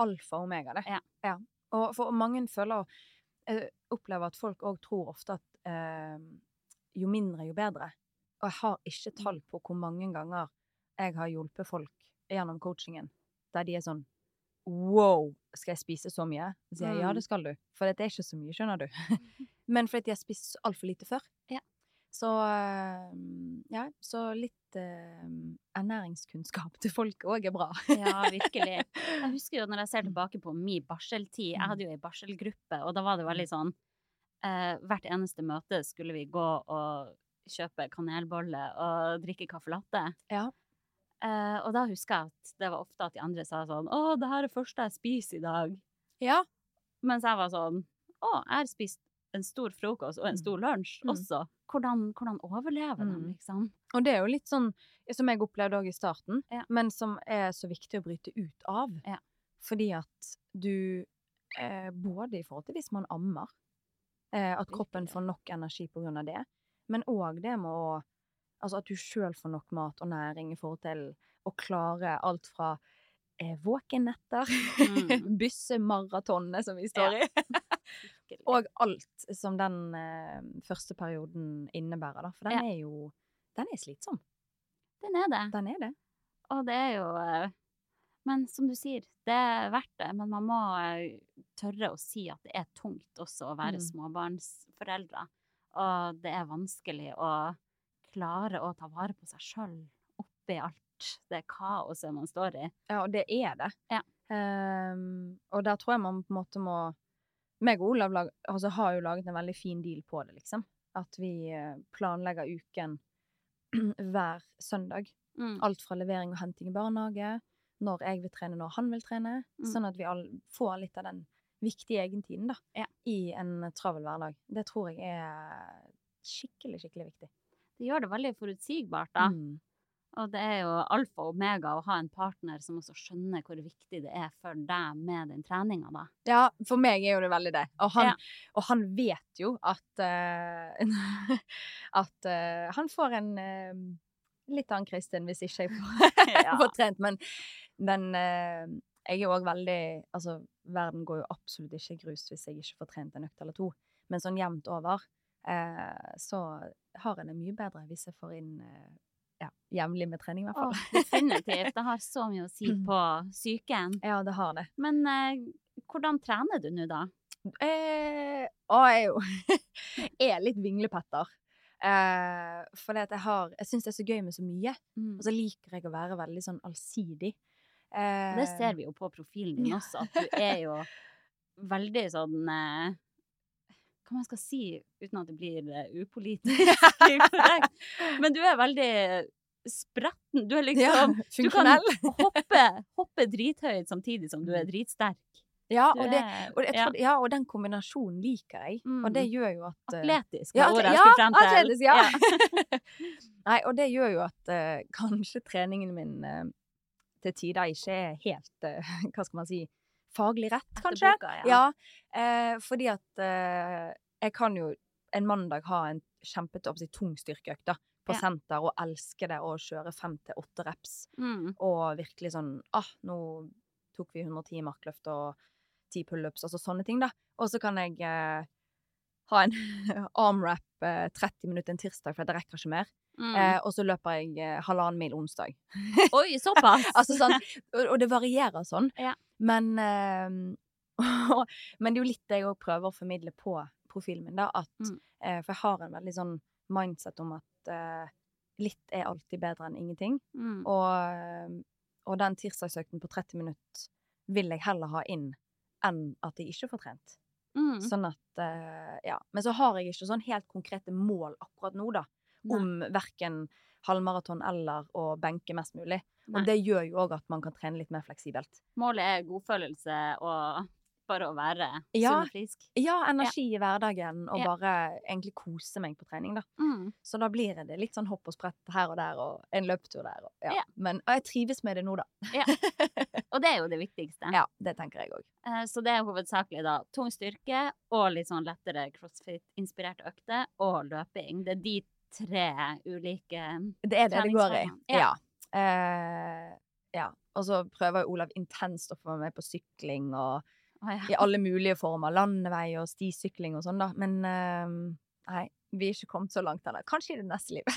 alfa og omega, det. Ja. Og for mange føler Jeg opplever at folk òg tror ofte at eh, jo mindre, jo bedre. Og jeg har ikke tall på hvor mange ganger jeg har hjulpet folk gjennom coachingen der de er sånn Wow, skal jeg spise så mye? Så sier jeg ja, Mm. det skal du. For det er ikke så mye, skjønner du. Men fordi de har spist altfor lite før. Ja. Så eh, ja, så litt eh, ernæringskunnskap til folk òg er bra. Ja, virkelig. Jeg husker jo når jeg ser tilbake på min barseltid, jeg hadde jo ei barselgruppe, og da var det veldig sånn eh, Hvert eneste møte skulle vi gå og kjøpe kanelbolle og drikke caffè latte. Ja. Eh, og da husker jeg at det var ofte at de andre sa sånn Å, det her er første jeg spiser i dag. Ja. Mens jeg var sånn Å, jeg har spist en stor frokost og en stor lunsj Mm. også. Hvordan, hvordan overlever de, Mm. liksom? Og det er jo litt sånn som jeg opplevde òg i starten, Ja. men som er så viktig å bryte ut av. Ja. Fordi at du eh, Både i forhold til hvis man ammer, eh, at kroppen får nok energi på grunn av det, men òg det med å Altså at du sjøl får nok mat og næring i forhold til å klare alt fra eh, våkenetter, Mm. bussemaratonene som vi står i, Virkelig. og alt som den eh, første perioden innebærer, da. For den Ja. er jo Den er slitsom. Den er det. Den er det. Og det er jo eh, Men som du sier, det er verdt det. Men man må eh, tørre å si at det er tungt også å være Mm. småbarnsforeldre. Og det er vanskelig å klare å ta vare på seg sjøl oppi alt det kaoset man står i. Ja, og det er det. Ja. Um, og der tror jeg man på en måte må meg og Olav lag, altså, har jo laget en veldig fin deal på det, liksom. At vi eh, planlegger uken hver søndag. Mm. Alt fra levering og henting i barnehage, når jeg vil trene, når han vil trene. Mm. Sånn at vi all, får litt av den viktige egentiden da, Ja. i en travel hverdag. Det tror jeg er skikkelig, skikkelig viktig. Det gjør det veldig forutsigbart, da. Mm. Og det er jo alfa og omega å ha en partner som også skjønner hvor viktig det er for deg med den treninga, da. Ja, for meg er jo det veldig det. Og han, Ja. og han vet jo at uh, At uh, han får en uh, litt annen Kristin hvis ikke jeg får, Ja. får trent. Men, men jeg er òg veldig Altså, verden går jo absolutt ikke i grus hvis jeg ikke får trent en økt eller to. Men sånn jevnt over eh, så har en det mye bedre hvis jeg får inn eh, ja, jevnlig med trening, i hvert fall. Definitivt. Det har så mye å si på psyken. Ja, det har det. Men eh, hvordan trener du nå, da? Eh, å, jeg er jo jeg er litt vinglepetter. Eh, for det at jeg har Jeg syns det er så gøy med så mye. Og så liker jeg å være veldig sånn allsidig. Eh, Det ser vi jo på profilen din også, at du er jo veldig sånn eh, Hva man skal si uten at det blir eh, upolitisk. Men du er veldig spretten. Du er Ja, liksom Du kan hoppe, hoppe drithøyt samtidig som du er dritsterk. Ja, og, det, og, ja, tror, ja, og den kombinasjonen liker jeg. Og det Mm. gjør jo at eh, Atletisk Ja, ordet jeg skulle frem til. atletisk, ja. Nei, og det gjør jo at uh, kanskje treningen min uh, til tider ikke er helt uh, Hva skal man si faglig rett, kanskje. boka, ja. Ja, eh, fordi at eh, jeg kan jo en mandag ha en kjempetung tung styrkeøkt da, på Ja. senter og elske det å kjøre fem til åtte reps. Mm. Og virkelig sånn ah, nå tok vi 110 markløft og 10 pullups, altså sånne ting, da. Og så kan jeg eh, ha en armwrap eh, 30 minutter en tirsdag, for det rekker ikke mer. Mm. Eh, og så løper jeg eh, halvannen mil onsdag. Oi, såpass! altså sånn, og, og det varierer sånn. Ja. Men, eh, men det er jo litt det jeg òg prøver å formidle på profilen min, da. At, Mm. eh, for jeg har en veldig sånn mindset om at eh, litt er alltid bedre enn ingenting. Mm. Og, og den tirsdagsøkten på 30 minutter vil jeg heller ha inn enn at jeg ikke får trent. Mm. Sånn at Ja. Men så har jeg ikke sånn helt konkrete mål akkurat nå, da. Om verken halvmaraton eller å benke mest mulig. Nei. Og det gjør jo òg at man kan trene litt mer fleksibelt. Målet er godfølelse og bare å være Ja. sunn og frisk. Ja, energi i hverdagen, og Ja. bare egentlig kose meg på trening, da. Mm. Så da blir det litt sånn hopp og sprett her og der, og en løpetur der. Og, ja. Ja. Men, og jeg trives med det nå, da. Og det er jo det viktigste. Ja, det tenker jeg òg. Eh, Så det er hovedsakelig da tung styrke og litt sånn lettere crossfit-inspirerte økter og løping. Det er de tre ulike Det er det det går i. Ja. Ja. Eh, ja. Og så prøver Olav intenst å få meg med på sykling og Å, ja. i alle mulige former. Landevei og stisykling og sånn, da. Men uh, nei, vi er ikke kommet så langt ennå. Kanskje i det neste livet.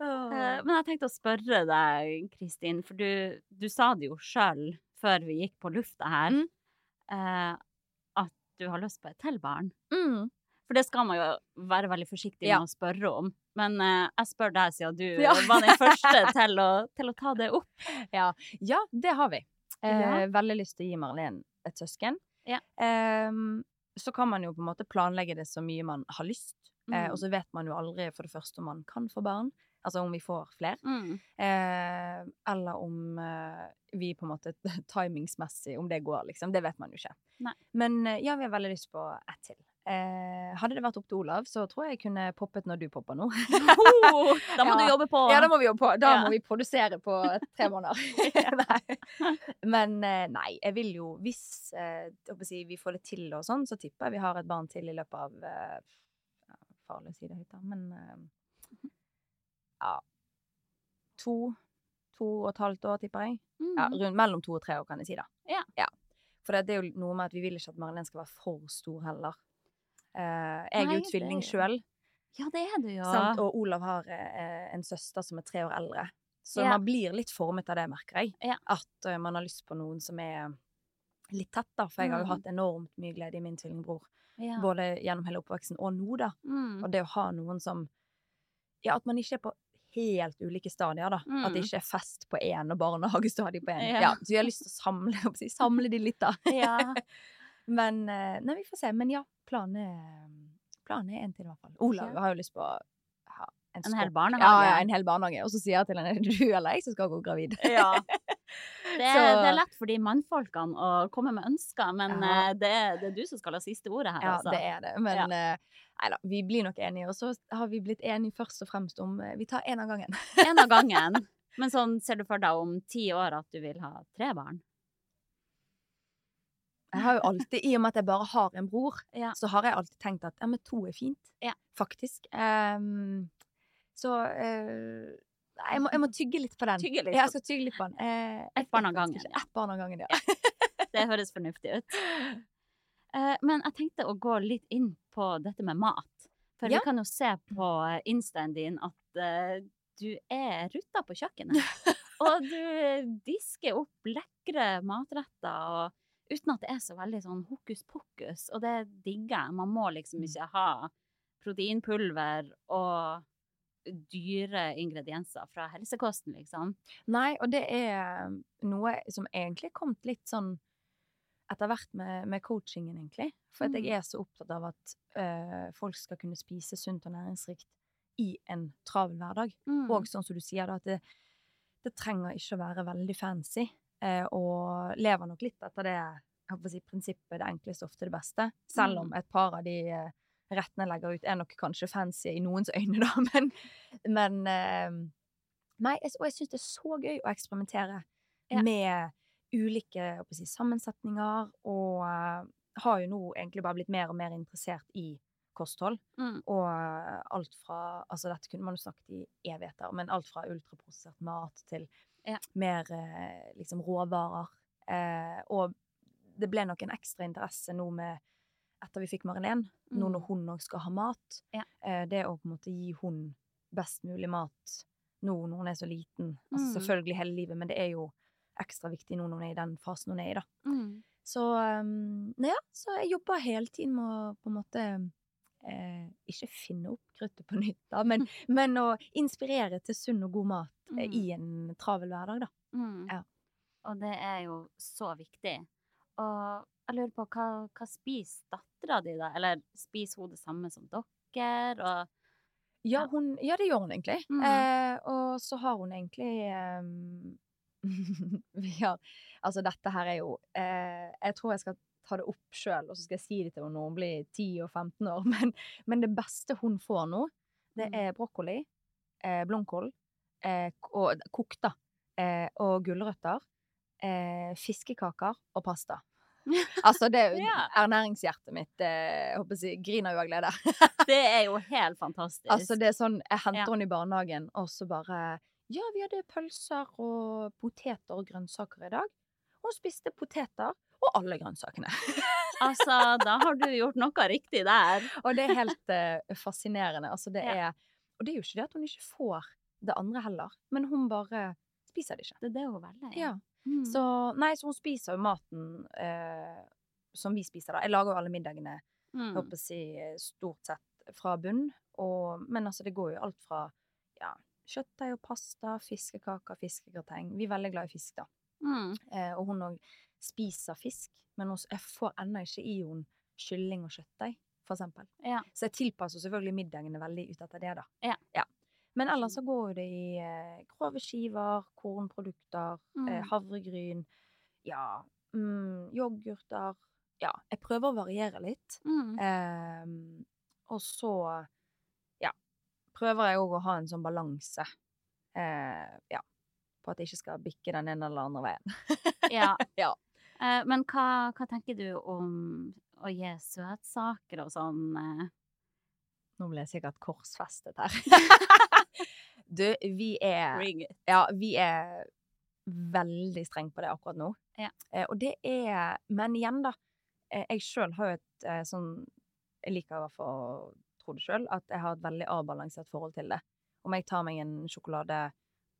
Uh, Men jeg tenkte å spørre deg, Kristin, for du, du sa det jo sjøl før vi gikk på lufta her, Mm. eh, at du har lyst på et til barn. Mm. For det skal man jo være veldig forsiktig Ja. med å spørre om. Men uh, jeg spør deg, siden du Ja. var den første til å, til å ta det opp. Ja. ja, det har vi. Eh, Ja. Veldig lyst til å gi Marlene et søsken. Ja. Ehm, så kan man jo på en måte planlegge det så mye man har lyst. Eh, Mm. og så vet man jo aldri for det første om man kan få barn. Altså om vi får flere. Mm. Eh, eller om eh, vi på en måte timingsmessig, om det går, liksom. Det vet man jo ikke. Nei. Men eh, ja, vi har veldig lyst på ett til. Eh, hadde det vært opp til Olav, så tror jeg jeg kunne poppet når du popper nå. Da må Ja. du jobbe på. ja, da må vi jobbe på. Da Ja. må vi produsere på tre måneder. nei. Men eh, nei, jeg vil jo Hvis eh, si, vi får det til og sånn, så tipper jeg vi har et barn til i løpet av Farlig å si det høyt, da, men ja To, to og et halvt år, tipper jeg. Mm. Ja, rundt, mellom to og tre år, kan jeg si, da. Ja. For det, det er jo noe med at vi vil ikke at Marlene skal være for stor heller. Eh, jeg er jo tvilling sjøl, Ja, det er du sant? og Olav har eh, en søster som er tre år eldre. Så Ja. man blir litt formet av det, merker jeg. Ja. At uh, man har lyst på noen som er litt tett, da. For jeg har jo Mm. hatt enormt mye glede i min tvillingbror. Ja. Både gjennom hele oppveksten og nå, da. Mm. Og det å ha noen som Ja, at man ikke er på helt ulike stadier, da. At Mm. det ikke er fest på én og barnehagestadie på én. Ja. Ja. så jeg har lyst til å samle, si, samle de litt, da. Ja. Men eh, Nei, vi får se. Men ja, planen er, planen er en til, i hvert fall. Olav har jo lyst på en, En hel barnehage. Ja, ja, en hel barnehage. Og så sier jeg til henne du eller jeg som skal gå gravid. Ja. Det er, det er lett for de mannfolkene å komme med ønsker, men Ja. eh, det, er, det er du som skal ha siste ordet her, Ja, altså. det er det. Men ja. nei da, vi blir nok enige. Og så har vi blitt enige først og fremst om eh, Vi tar én av gangen. En av gangen. Men sånn ser du for deg om ti år at du vil ha tre barn? Jeg har jo alltid, I og med at jeg bare har en bror, Ja. så har jeg alltid tenkt at ja, men to er fint. Ja. Faktisk. Ehm, så eh, jeg, må, jeg må tygge litt på den. Tygge litt Ja, jeg skal tygge litt på den. Eh, Ett barn av gangen. Ett barn av gangen, ja. Det høres fornuftig ut. Eh, men jeg tenkte å gå litt inn på dette med mat. For Ja. vi kan jo se på instaen din at eh, du er rutta på kjøkkenet. og du disker opp lekre matretter og, uten at det er så veldig sånn hokus pokus. Og det digger jeg. Man må liksom Mm. ikke ha proteinpulver og dyre ingredienser fra helsekosten, liksom. Nei, og det er noe som egentlig er kommet litt sånn etter hvert med, med coachingen, egentlig. For at jeg Mm. er så opptatt av at eh, folk skal kunne spise sunt og næringsrikt i en travel hverdag. Mm. Og sånn som du sier, da, at det, det trenger ikke å være veldig fancy. Eh, og lever nok litt etter det jeg håper å si, prinsippet 'det enkleste ofte det beste'. Selv om Mm. et par av de eh, rettene jeg legger ut, er nok kanskje fancy i noens øyne, da. Men, men eh, Nei, og jeg syns det er så gøy å eksperimentere Ja. med ulike si, sammensetninger. Og eh, har jo nå egentlig bare blitt mer og mer interessert i kosthold. Mm. Og eh, alt fra Altså, dette kunne man jo snakket i evigheter, men alt fra ultraprosessert mat til Ja. mer eh, liksom råvarer. Eh, og det ble nok en ekstra interesse nå med etter vi fikk Marilén, nå Mm. når hun òg skal ha mat. Ja. Eh, det å på en måte gi hun best mulig mat nå når hun er så liten. Altså Mm. selvfølgelig hele livet, men det er jo ekstra viktig nå når hun er i den fasen hun er i, da. Mm. Så um, ja, så jeg jobber hele tiden med å på en måte eh, ikke finne opp kruttet på nytt, da, men, men å inspirere til sunn og god mat eh, Mm. i en travel hverdag, da. Mm. Ja. Og det er jo så viktig. Og jeg lurer på, hva, hva spiser dattera di, da? Eller spiser hun det samme som dere? Og Ja, Ja. hun, ja det gjør hun egentlig. Mm. Eh, og så har hun egentlig um, Vi har Altså, dette her er jo eh, Jeg tror jeg skal ta det opp sjøl, og så skal jeg si det til henne når hun blir 10 og 15 år. Men, men det beste hun får nå, det Mm. er brokkoli, eh, blomkål, eh, og kokt, da, eh, og gulrøtter, eh, fiskekaker og pasta. Altså, det er jo Ja. ernæringshjertet mitt eh, jeg håper si, griner jo av glede. det er jo helt fantastisk. Altså, det er sånn, jeg henter Ja. henne i barnehagen, og så bare Ja, vi hadde pølser og poteter og grønnsaker i dag. Hun spiste poteter og alle grønnsakene. Altså, da har du gjort noe riktig der. og det er helt uh, fascinerende. Altså, det Ja. er Og det er jo ikke det at hun ikke får det andre heller, men hun bare spiser det ikke. Det er det hun velger. Ja. Mm. Så nei, så hun spiser jo maten eh, som vi spiser, da. Jeg lager jo alle middagene mm. jeg håper å si, stort sett fra bunn. Og, men altså, det går jo alt fra ja, kjøttdeig og pasta, fiskekaker, fiskegrateng. Vi er veldig glad i fisk, da. Mm. Eh, og hun òg spiser fisk, men hun, jeg får ennå ikke i henne kylling og kjøttdeig, for eksempel. Ja. Så jeg tilpasser selvfølgelig middagene veldig ut etter det, da. Ja. Ja. Men ellers så går det i eh, grove skiver, kornprodukter, eh, Mm. havregryn, ja, mm, yoghurter. Ja, jeg prøver å variere litt. Mm. Eh, og så ja, prøver jeg òg å ha en sånn balanse. Eh, ja, på at jeg ikke skal bikke den ene eller andre veien. Ja. Ja. Eh, men hva, hva tenker du om å gi søtsaker og sånn? eh? Nå ble jeg sikkert korsfestet her. du, vi er. Ja, vi er veldig strenge på det akkurat nå. Ja. Eh, og det er Men igjen, da. Eh, jeg sjøl har jo et eh, sånn Jeg liker i hvert fall å tro det sjøl, at jeg har et veldig avbalansert forhold til det. Om jeg tar meg en sjokolade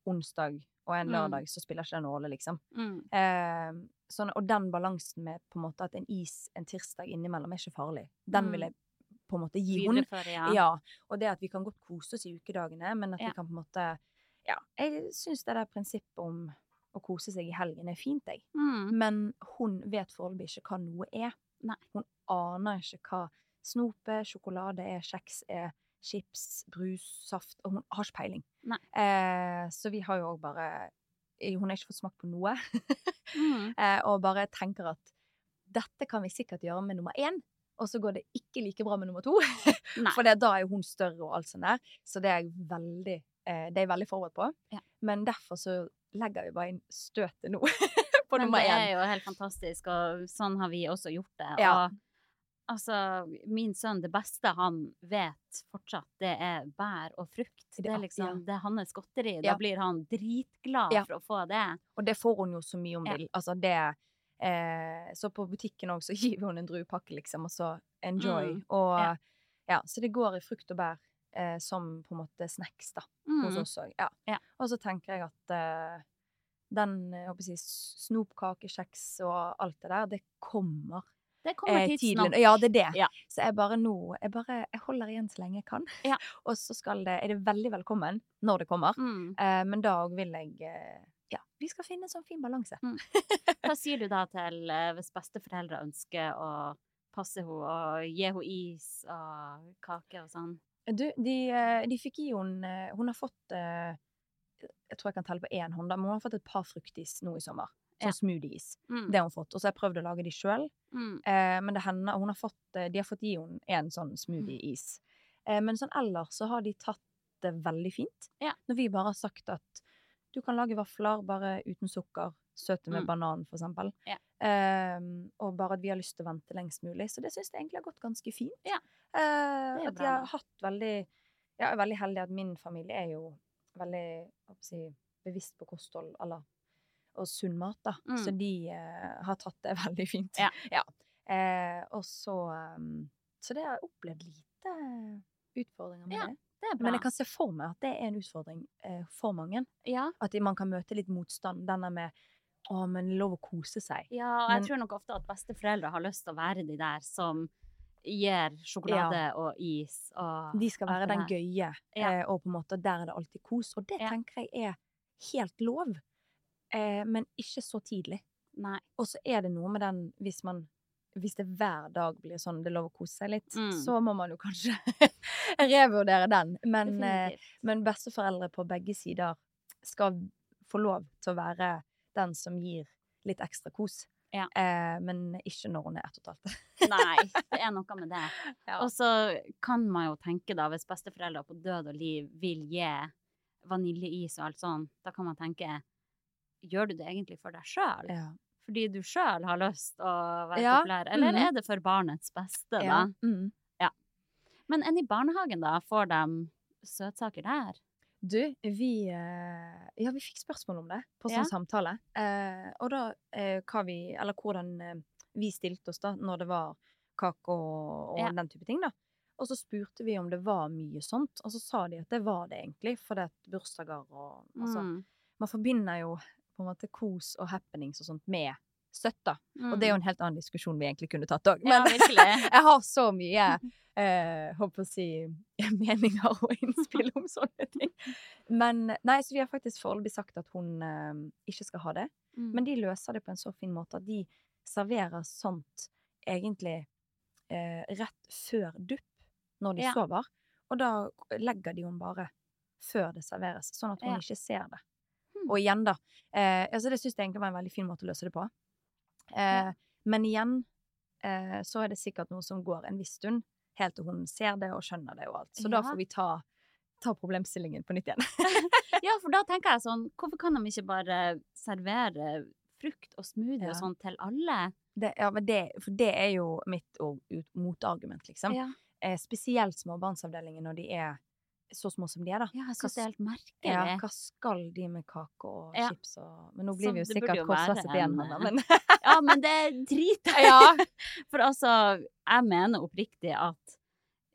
onsdag og en Mm. lørdag, så spiller ikke det noen rolle, liksom. Mm. Eh, sånn, og den balansen med på en måte at en is en tirsdag innimellom er ikke farlig, den Mm. vil jeg på en måte gi henne. Ja. Ja. Og det at vi kan godt kose oss i ukedagene, men at Ja. vi kan på en måte Ja, jeg syns det der prinsippet om å kose seg i helgen er fint, jeg. Mm. Men hun vet foreløpig ikke hva noe er. Nei. Hun aner ikke hva snop er, sjokolade er, kjeks er, chips, brus, saft Og hun har ikke peiling. Eh, så vi har jo òg bare Hun har ikke fått smakt på noe. Mm. eh, og bare tenker at dette kan vi sikkert gjøre med nummer én. Og så går det ikke like bra med nummer to. For det, da er jo hun større og alt sånt der. Så det er jeg veldig, eh, det er jeg veldig forberedt på. Ja. Men derfor så legger vi bare inn støtet nå på Men nummer det er jo helt fantastisk, og sånn har vi også gjort det. Ja. Og altså, min sønn, det beste han vet fortsatt, det er bær og frukt. Det, er liksom, det er hans godteri. Ja. Da blir han dritglad Ja. for å få det. Og det får hun jo så mye om Ja. vil. Altså det eh, Så på butikken òg så gir vi henne en druepakke, liksom, og så enjoy. Mm. Og Ja. ja. Så det går i frukt og bær eh, som på en måte snacks, da. Hos Mm. oss òg. Ja. Ja. Og så tenker jeg at eh, den jeg håper å si, snopkake, og alt det der, det kommer Det kommer eh, tidsnok. Ja, det er det. Ja. Så jeg bare nå Jeg bare jeg holder igjen så lenge jeg kan. Ja. og så skal det, er det veldig velkommen når det kommer. Mm. Eh, men da òg vil jeg eh, vi skal finne en sånn fin balanse. Hva sier du da til eh, hvis besteforeldre ønsker å passe henne og gi henne is og kake og sånn? Du, de, eh, de fikk gi henne Hun har fått eh, Jeg tror jeg kan telle på én hånd, men hun har fått et par fruktis nå i sommer. Ja. Sånn smoothies. Mm. Det har hun fått. Og så har jeg prøvd å lage de sjøl. Mm. Eh, men det hender hun har fått, eh, de har fått gi henne en sånn smoothie-is. Eh, men sånn ellers så har de tatt det veldig fint. Ja. Når vi bare har sagt at du kan lage vafler bare uten sukker, søte med Mm. banan for eksempel. Ja. Eh, og bare at vi har lyst til å vente lengst mulig. Så det syns jeg egentlig har gått ganske fint. Yeah. Uh, at jeg har hatt veldig Jeg er veldig heldig at min familie er jo veldig si, bevisst på kosthold eller, og sunn mat, da. Mm. Så de uh, har tatt det veldig fint. Ja. Uh, og så um, Så det har jeg opplevd lite utfordringer med Ja, det. Men jeg kan se for meg at det er en utfordring eh, for mange. ja. At man kan møte litt motstand. Denne med 'Å, men lov å kose seg'. Ja, og jeg Men- tror nok ofte at besteforeldre har lyst til å være de der som gir sjokolade og is og De skal være den gøye, Ja. eh, og på en måte der er det alltid kos. Og det Ja. tenker jeg er helt lov, eh, men ikke så tidlig. Nei. Og så er det noe med den hvis man hvis det hver dag blir sånn det er lov å kose seg litt, Mm. så må man jo kanskje revurdere den. Men, eh, men besteforeldre på begge sider skal få lov til å være den som gir litt ekstra kos. Ja. Eh, men ikke når hun er ett og et halvt. Nei, det er noe med det. Ja. Og så kan man jo tenke, da, hvis besteforeldre på død og liv vil gi vaniljeis og alt sånn, da kan man tenke Gjør du det egentlig for deg sjøl? Ja. Fordi du sjøl har lyst å være Ja, populær? Eller mm. er det for barnets beste, da? Ja. Mm. Men enn i barnehagen, da? Får de søtsaker der? Du, vi eh, Ja, vi fikk spørsmål om det på sånn Ja. samtale. Eh, og da eh, hva vi Eller hvordan eh, vi stilte oss da når det var kake og, og Ja. den type ting, da. Og så spurte vi om det var mye sånt, og så sa de at det var det egentlig. For det er bursdager og Altså, Mm. man forbinder jo på en måte kos og happenings og sånt med støtta. Mm. Og det er jo en helt annen diskusjon vi egentlig kunne tatt òg. Men ja, jeg har så mye eh, håper å si meninger og innspill om sånne ting. Men nei, så vi har faktisk foreløpig sagt at hun eh, ikke skal ha det. Mm. Men de løser det på en så fin måte at de serverer sånt egentlig eh, rett før dupp, når de Ja. sover. Og da legger de henne bare før det serveres, sånn at hun Ja. ikke ser det. Hmm. Og igjen, da. Eh, altså det syns jeg egentlig var en veldig fin måte å løse det på. Eh, Men igjen eh, så er det sikkert noe som går en viss stund, helt til hun ser det og skjønner det og alt. Så da får vi ta, ta problemstillingen på nytt igjen. Ja, for da tenker jeg sånn, hvorfor kan de ikke bare servere frukt og smoothie Ja. og sånn til alle? Det, ja, men det, for det er jo mitt motargument, liksom. Ja, Eh, spesielt småbarnsavdelingen når de er så små som de er, da. ja jeg syns det er helt merkelig. Ja, hva skal de med kake og Ja. chips og Men nå blir Så vi jo sikkert korsfestet igjen, en, Hanna, eh, men Ja, men det driter jeg Ja. For altså, jeg mener oppriktig at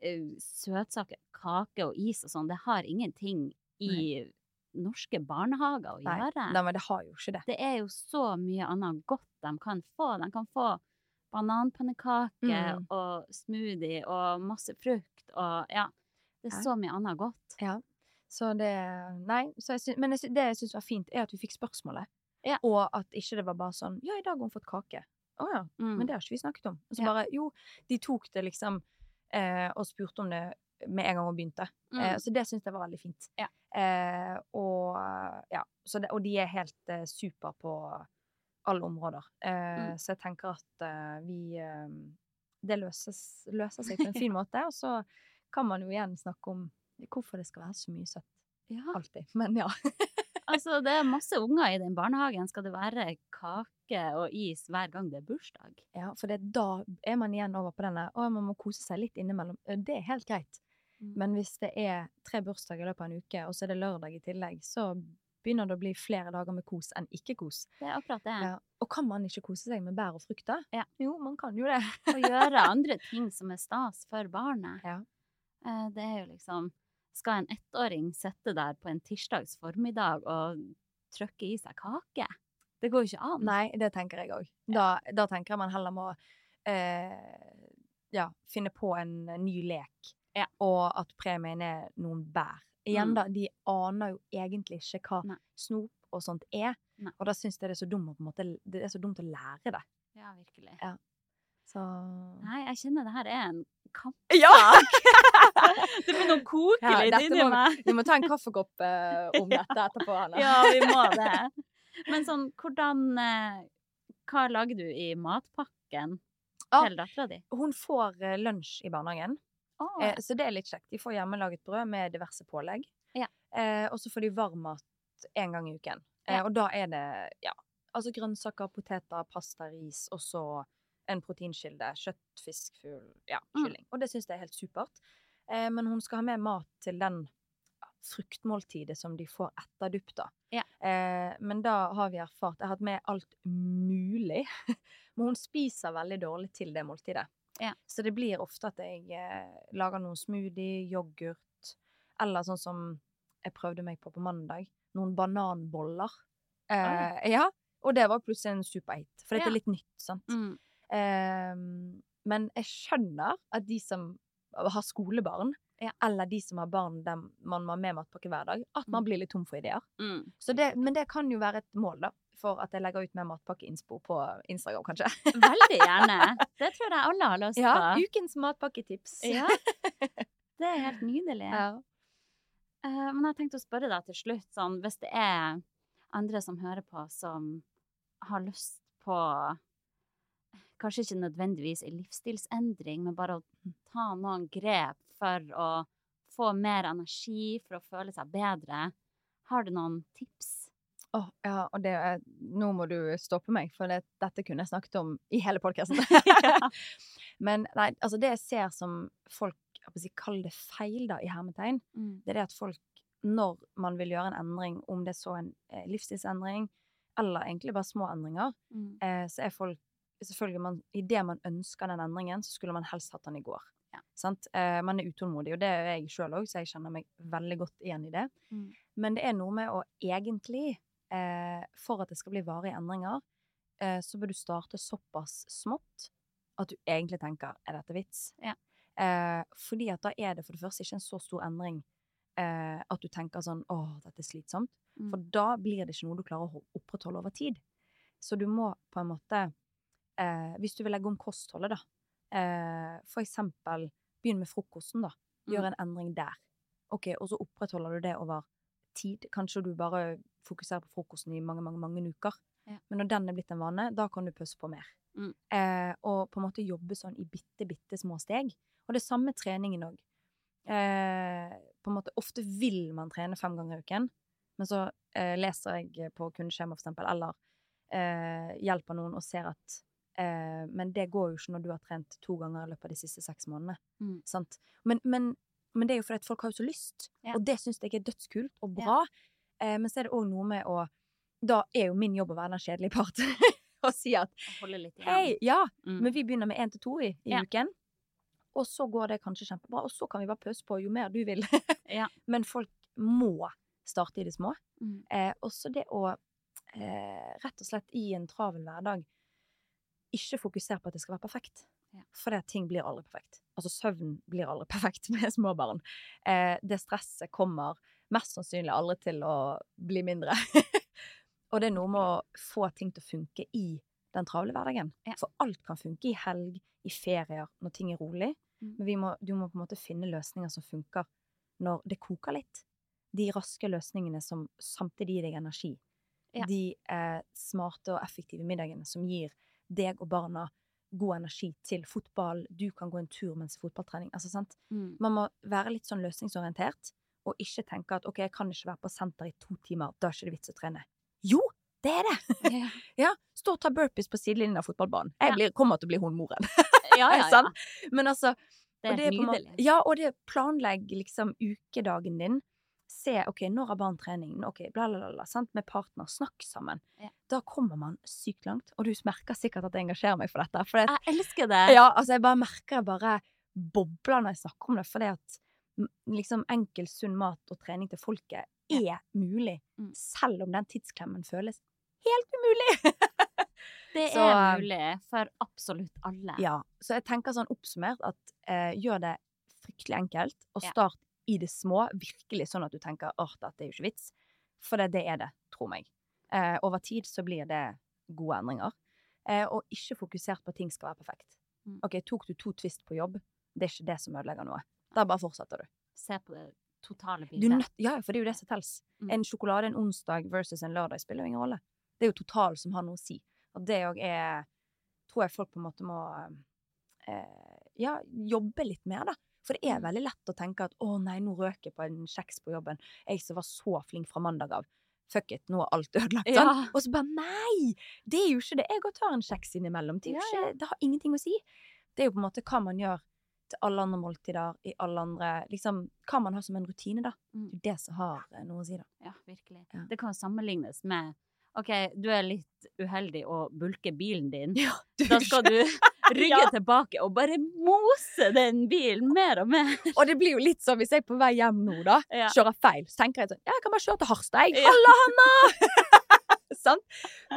uh, søtsaker, kake og is og sånn, det har ingenting i norske barnehager å Nei, gjøre. nei, men det har jo ikke det. Det er jo så mye annet godt de kan få. De kan få bananpannekake Mm. og smoothie og masse frukt og ja. Det er Ja. så mye annet godt. Ja. Så det Nei, så jeg synes, men jeg synes, det jeg syns var fint, er at vi fikk spørsmålet. Ja. Og at ikke det var bare sånn Ja, i dag har hun fått kake. Å ja. Mm. Men det har ikke vi snakket om. Og så bare Jo, de tok det liksom eh, og spurte om det med en gang hun begynte. Eh, Mm. så det syns jeg var veldig fint. Ja. Eh, og ja, så det, og de er helt eh, super på alle områder. Eh, Mm. Så jeg tenker at eh, vi eh, Det løses, løser seg på en fin måte. Og så kan man jo igjen snakke om hvorfor det skal være så mye søtt Ja. alltid. Men ja. Altså, det er masse unger i den barnehagen. Skal det være kake og is hver gang det er bursdag? ja for det, da er man igjen over på denne Å, man må kose seg litt innimellom. Det er helt greit. Mm. Men hvis det er tre bursdager i løpet av en uke, og så er det lørdag i tillegg, så begynner det å bli flere dager med kos enn ikke-kos. Det er akkurat det. Ja. Og kan man ikke kose seg med bær og frukt, da? Ja. Jo, man kan jo det. og gjøre andre ting som er stas for barnet. Ja. Eh, Det er jo liksom Skal en ettåring sitte der på en tirsdags formiddag og trykke i seg kake? Det går jo ikke an. Nei, det tenker jeg òg. Da, da tenker jeg man heller må eh, ja, finne på en ny lek, Ja. og at premien er noen bær. Igjen, Mm. da, de aner jo egentlig ikke hva Nei. snop og sånt er, Nei. og da syns jeg det er så dumt måte Det er så dumt å lære det. Ja, virkelig. Ja. Så Nei, jeg kjenner det her er en kamp. Ja! Det begynner å koke Ja, litt dette inni meg. Vi må ta en kaffekopp uh, om dette etterpå, Anna. Ja, vi må det. Men sånn, hvordan uh, Hva lager du i matpakken Ah. til dattera di? Hun får uh, lunsj i barnehagen. Eh, så det er litt kjekt. De får hjemmelaget brød med diverse pålegg. Ja. Og så får de varm mat én gang i uken. Ja. Og da er det ja, altså grønnsaker, poteter, pasta, ris, og så en proteinkilde. Kjøtt, fisk, fugl, ja, Mm. Og det syns jeg er helt supert. Eh, men hun skal ha med mat til den fruktmåltidet som de får etter dupp, da. Ja. Eh, men da har vi erfart Jeg har hatt med alt mulig. men hun spiser veldig dårlig til det måltidet. Ja. Så det blir ofte at jeg eh, lager noen smoothie, yoghurt, eller sånn som jeg prøvde meg på på mandag, noen bananboller. Eh, ja, og det var plutselig en superhit, for dette Ja. er litt nytt, sant? Mm. Ehm, men jeg skjønner at de som har skolebarn, Ja. eller de som har barn der man må ha med matpakke hver dag, at man Mm. blir litt tom for ideer. Mm. Så det, men det kan jo være et mål, da, for at jeg legger ut mer matpakkeinspo på Instagram, kanskje. Veldig gjerne. Det tror jeg alle har lyst på. Ja, ukens matpakketips. Ja. Det er helt nydelig. Ja. Uh, men jeg tenkte å spørre deg til slutt, sånn, hvis det er andre som hører på, som har lyst på Kanskje ikke nødvendigvis en livsstilsendring, men bare å ta noen grep for å få mer energi, for å føle seg bedre. Har du noen tips? Oh, ja, og det nå må du stoppe meg, for det, dette kunne jeg snakket om i hele podkasten. Men nei, altså det jeg ser som folk jeg Kall det feil, da, i hermetegn. Mm. Det er det at folk, når man vil gjøre en endring, om det er så en eh, livsstilsendring, eller egentlig bare små endringer, Mm. eh, så er folk selvfølgelig man, I det man ønsker den endringen, så skulle man helst hatt den i går. Ja. Sant? Eh, man er utålmodig, og det er jeg sjøl òg, så jeg kjenner meg veldig godt igjen i det. Mm. Men det er noe med å egentlig, eh, for at det skal bli varige endringer, eh, så bør du starte såpass smått at du egentlig tenker er dette vits? Ja. Eh, fordi at da er det for det første ikke en så stor endring eh, at du tenker sånn åh, dette er slitsomt. Mm. For da blir det ikke noe du klarer å ho- opprettholde over tid. Så du må på en måte eh, Hvis du vil legge om kostholdet, da. Eh, for eksempel begynn med frokosten, da. Gjør Mm. en endring der. Ok, Og så opprettholder du det over tid. Kanskje du bare fokuserer på frokosten i mange, mange, mange uker. Ja. Men når den er blitt en vane, da kan du pøsse på mer. Mm. Eh, og på en måte jobbe sånn i bitte, bitte små steg. Og det samme treningen òg. Eh, på en måte, ofte vil man trene fem ganger i uken, men så eh, leser jeg på kundeskjema, for eksempel, eller eh, hjelper noen og ser at eh, Men det går jo ikke når du har trent to ganger i løpet av de siste seks månedene. Mm. Sant? Men, men, men det er jo fordi at folk har jo så lyst, Ja. og det syns jeg er dødskult og bra. Eh, men så er det òg noe med å Da er jo min jobb å være den kjedelige part. og si at hei, ja, Mm. men vi begynner med én til to i, i Ja. uken. Og så går det kanskje kjempebra, og så kan vi bare pøse på jo mer du vil. Ja. Men folk må starte i det små. Mm. Eh, også det å eh, rett og slett i en travel hverdag ikke fokusere på at det skal være perfekt. Ja. For det ting blir aldri perfekt. Altså søvn blir aldri perfekt med små barn. Eh, det stresset kommer mest sannsynlig aldri til å bli mindre. og det er noe med å få ting til å funke i den travle hverdagen. Ja. For alt kan funke i helg, i ferier, når ting er rolig. Mm. Men vi må, du må på en måte finne løsninger som funker når det koker litt. De raske løsningene som samtidig gir deg energi. Ja. De eh, smarte og effektive middagene som gir deg og barna god energi til fotball. Du kan gå en tur mens fotballtrening. Altså, sant? Mm. Man må være litt sånn løsningsorientert, og ikke tenke at ok, jeg kan ikke være på senter i to timer, da er ikke det vits å trene. Jo, det er det! Ja. ja, Stå og ta burpees på sidelinjen av fotballbanen. Jeg blir, kommer til å bli hun moren. ja, ja, ja. Men altså, Det og er på måte- Ja, og det planlegg liksom ukedagen din. Se, ok, når har barn trening? Ok, bla, bla, bla, sant? Med partner. Snakk sammen. Ja. Da kommer man sykt langt. Og du merker sikkert at jeg engasjerer meg for dette. For det, Jeg elsker det. ja, altså, jeg bare merker jeg bare bobler når jeg snakker om det. Fordi at liksom enkel, sunn mat og trening til folket er mulig. Mm. Selv om den tidsklemmen føles helt umulig. Det Så, er mulig for absolutt alle. Ja, så jeg tenker sånn oppsummert at eh, gjør det fryktelig enkelt, og start i det små, virkelig sånn at du tenker at dette er jo ikke vits. For det, det er det, tro meg. Eh, over tid så blir det gode endringer. Eh, og ikke fokusert på at ting skal være perfekt. Mm. Ok, tok du to twist på jobb, det er ikke det som ødelegger noe. Da bare fortsetter du. Se på det totale du bildet. ja, for det er jo det som telles. Mm. En sjokolade en onsdag versus en lørdag spiller jo ingen rolle. Det er jo total som har noe å si. Og det òg er Tror jeg folk på en måte må eh, ja, jobbe litt mer, da. For det er veldig lett å tenke at 'å nei, nå røk jeg på en kjeks på jobben'. Jeg som var så flink fra mandag av. Fuck it, nå er alt ødelagt. Ja. Og så bare nei! Det er jo ikke det. Jeg òg tar en kjeks innimellom. Det, er jo Ja, ikke, det har ingenting å si. Det er jo på en måte hva man gjør til alle andre måltider, i alle andre Liksom hva man har som en rutine, da. Mm. Det er det som har eh, noe å si, da. Ja, virkelig. Ja. Det kan sammenlignes med OK, du er litt uheldig og bulker bilen din. Ja, Da skal du rygge Ja. tilbake og bare mose den bilen mer og mer. Og det blir jo litt sånn hvis jeg er på vei hjem nå, da, Ja. kjører feil, så tenker jeg sånn Ja, jeg kan bare kjøre til Harstad, jeg. Halla, Hanna! Sant?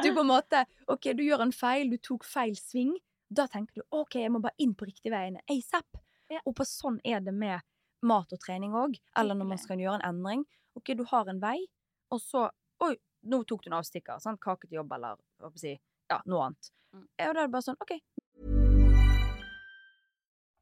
Du på en måte OK, du gjør en feil, du tok feil sving. Da tenker du OK, jeg må bare inn på riktig veiene asap. Ja. Og på sånn er det med mat og trening òg. Eller når man skal gjøre en endring. OK, du har en vei, og så Oi, nå tok du en avstikker. Sant? Kake til jobb, eller hva skal jeg si, ja, noe annet. Mm. Og da er det bare sånn OK,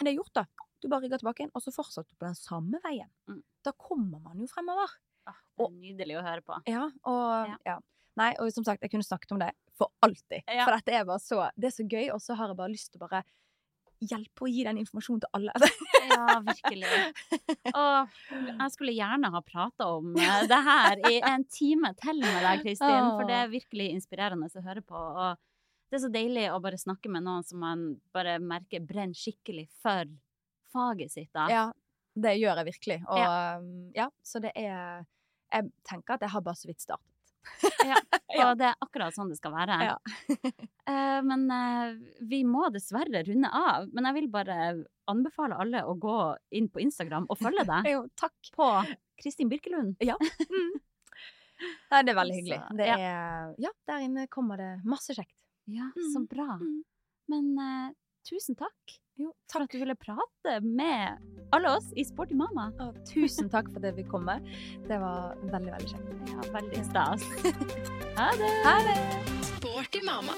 Men det er gjort, da. Du bare rygger tilbake igjen, og så fortsetter du på den samme veien. Mm. Da kommer man jo fremover. Ah, det er nydelig å høre på. Ja, og Ja. ja. Nei, og som sagt, jeg kunne snakket om det for alltid. Ja. For dette er bare så Det er så gøy, og så har jeg bare lyst til å bare hjelpe å gi den informasjonen til alle. Ja, virkelig. Og jeg skulle gjerne ha prata om eh, det her i en time til med deg, Kristin, for det er virkelig inspirerende å høre på. Og det er så deilig å bare snakke med noen som man bare merker brenner skikkelig for faget sitt. da. Ja, det gjør jeg virkelig. Og ja, ja, så det er Jeg tenker at jeg har bare så vidt startet. Ja, og det er akkurat sånn det skal være. Ja. uh, men uh, vi må dessverre runde av. Men jeg vil bare anbefale alle å gå inn på Instagram og følge deg Jo, takk. på Kristin Birkelund. Ja. Mm. Nei, det er veldig hyggelig. Så, Det ja. er, ja, der inne kommer det masse kjekt. Ja, så Mm, bra. mm. Men uh, tusen takk Jo, for at du ville prate med alle oss i Sporty mamma. Og tusen takk for det vi kom med. Det var veldig, veldig kjekt. Ja, veldig stas. ha det! Ha det! Sporty mamma.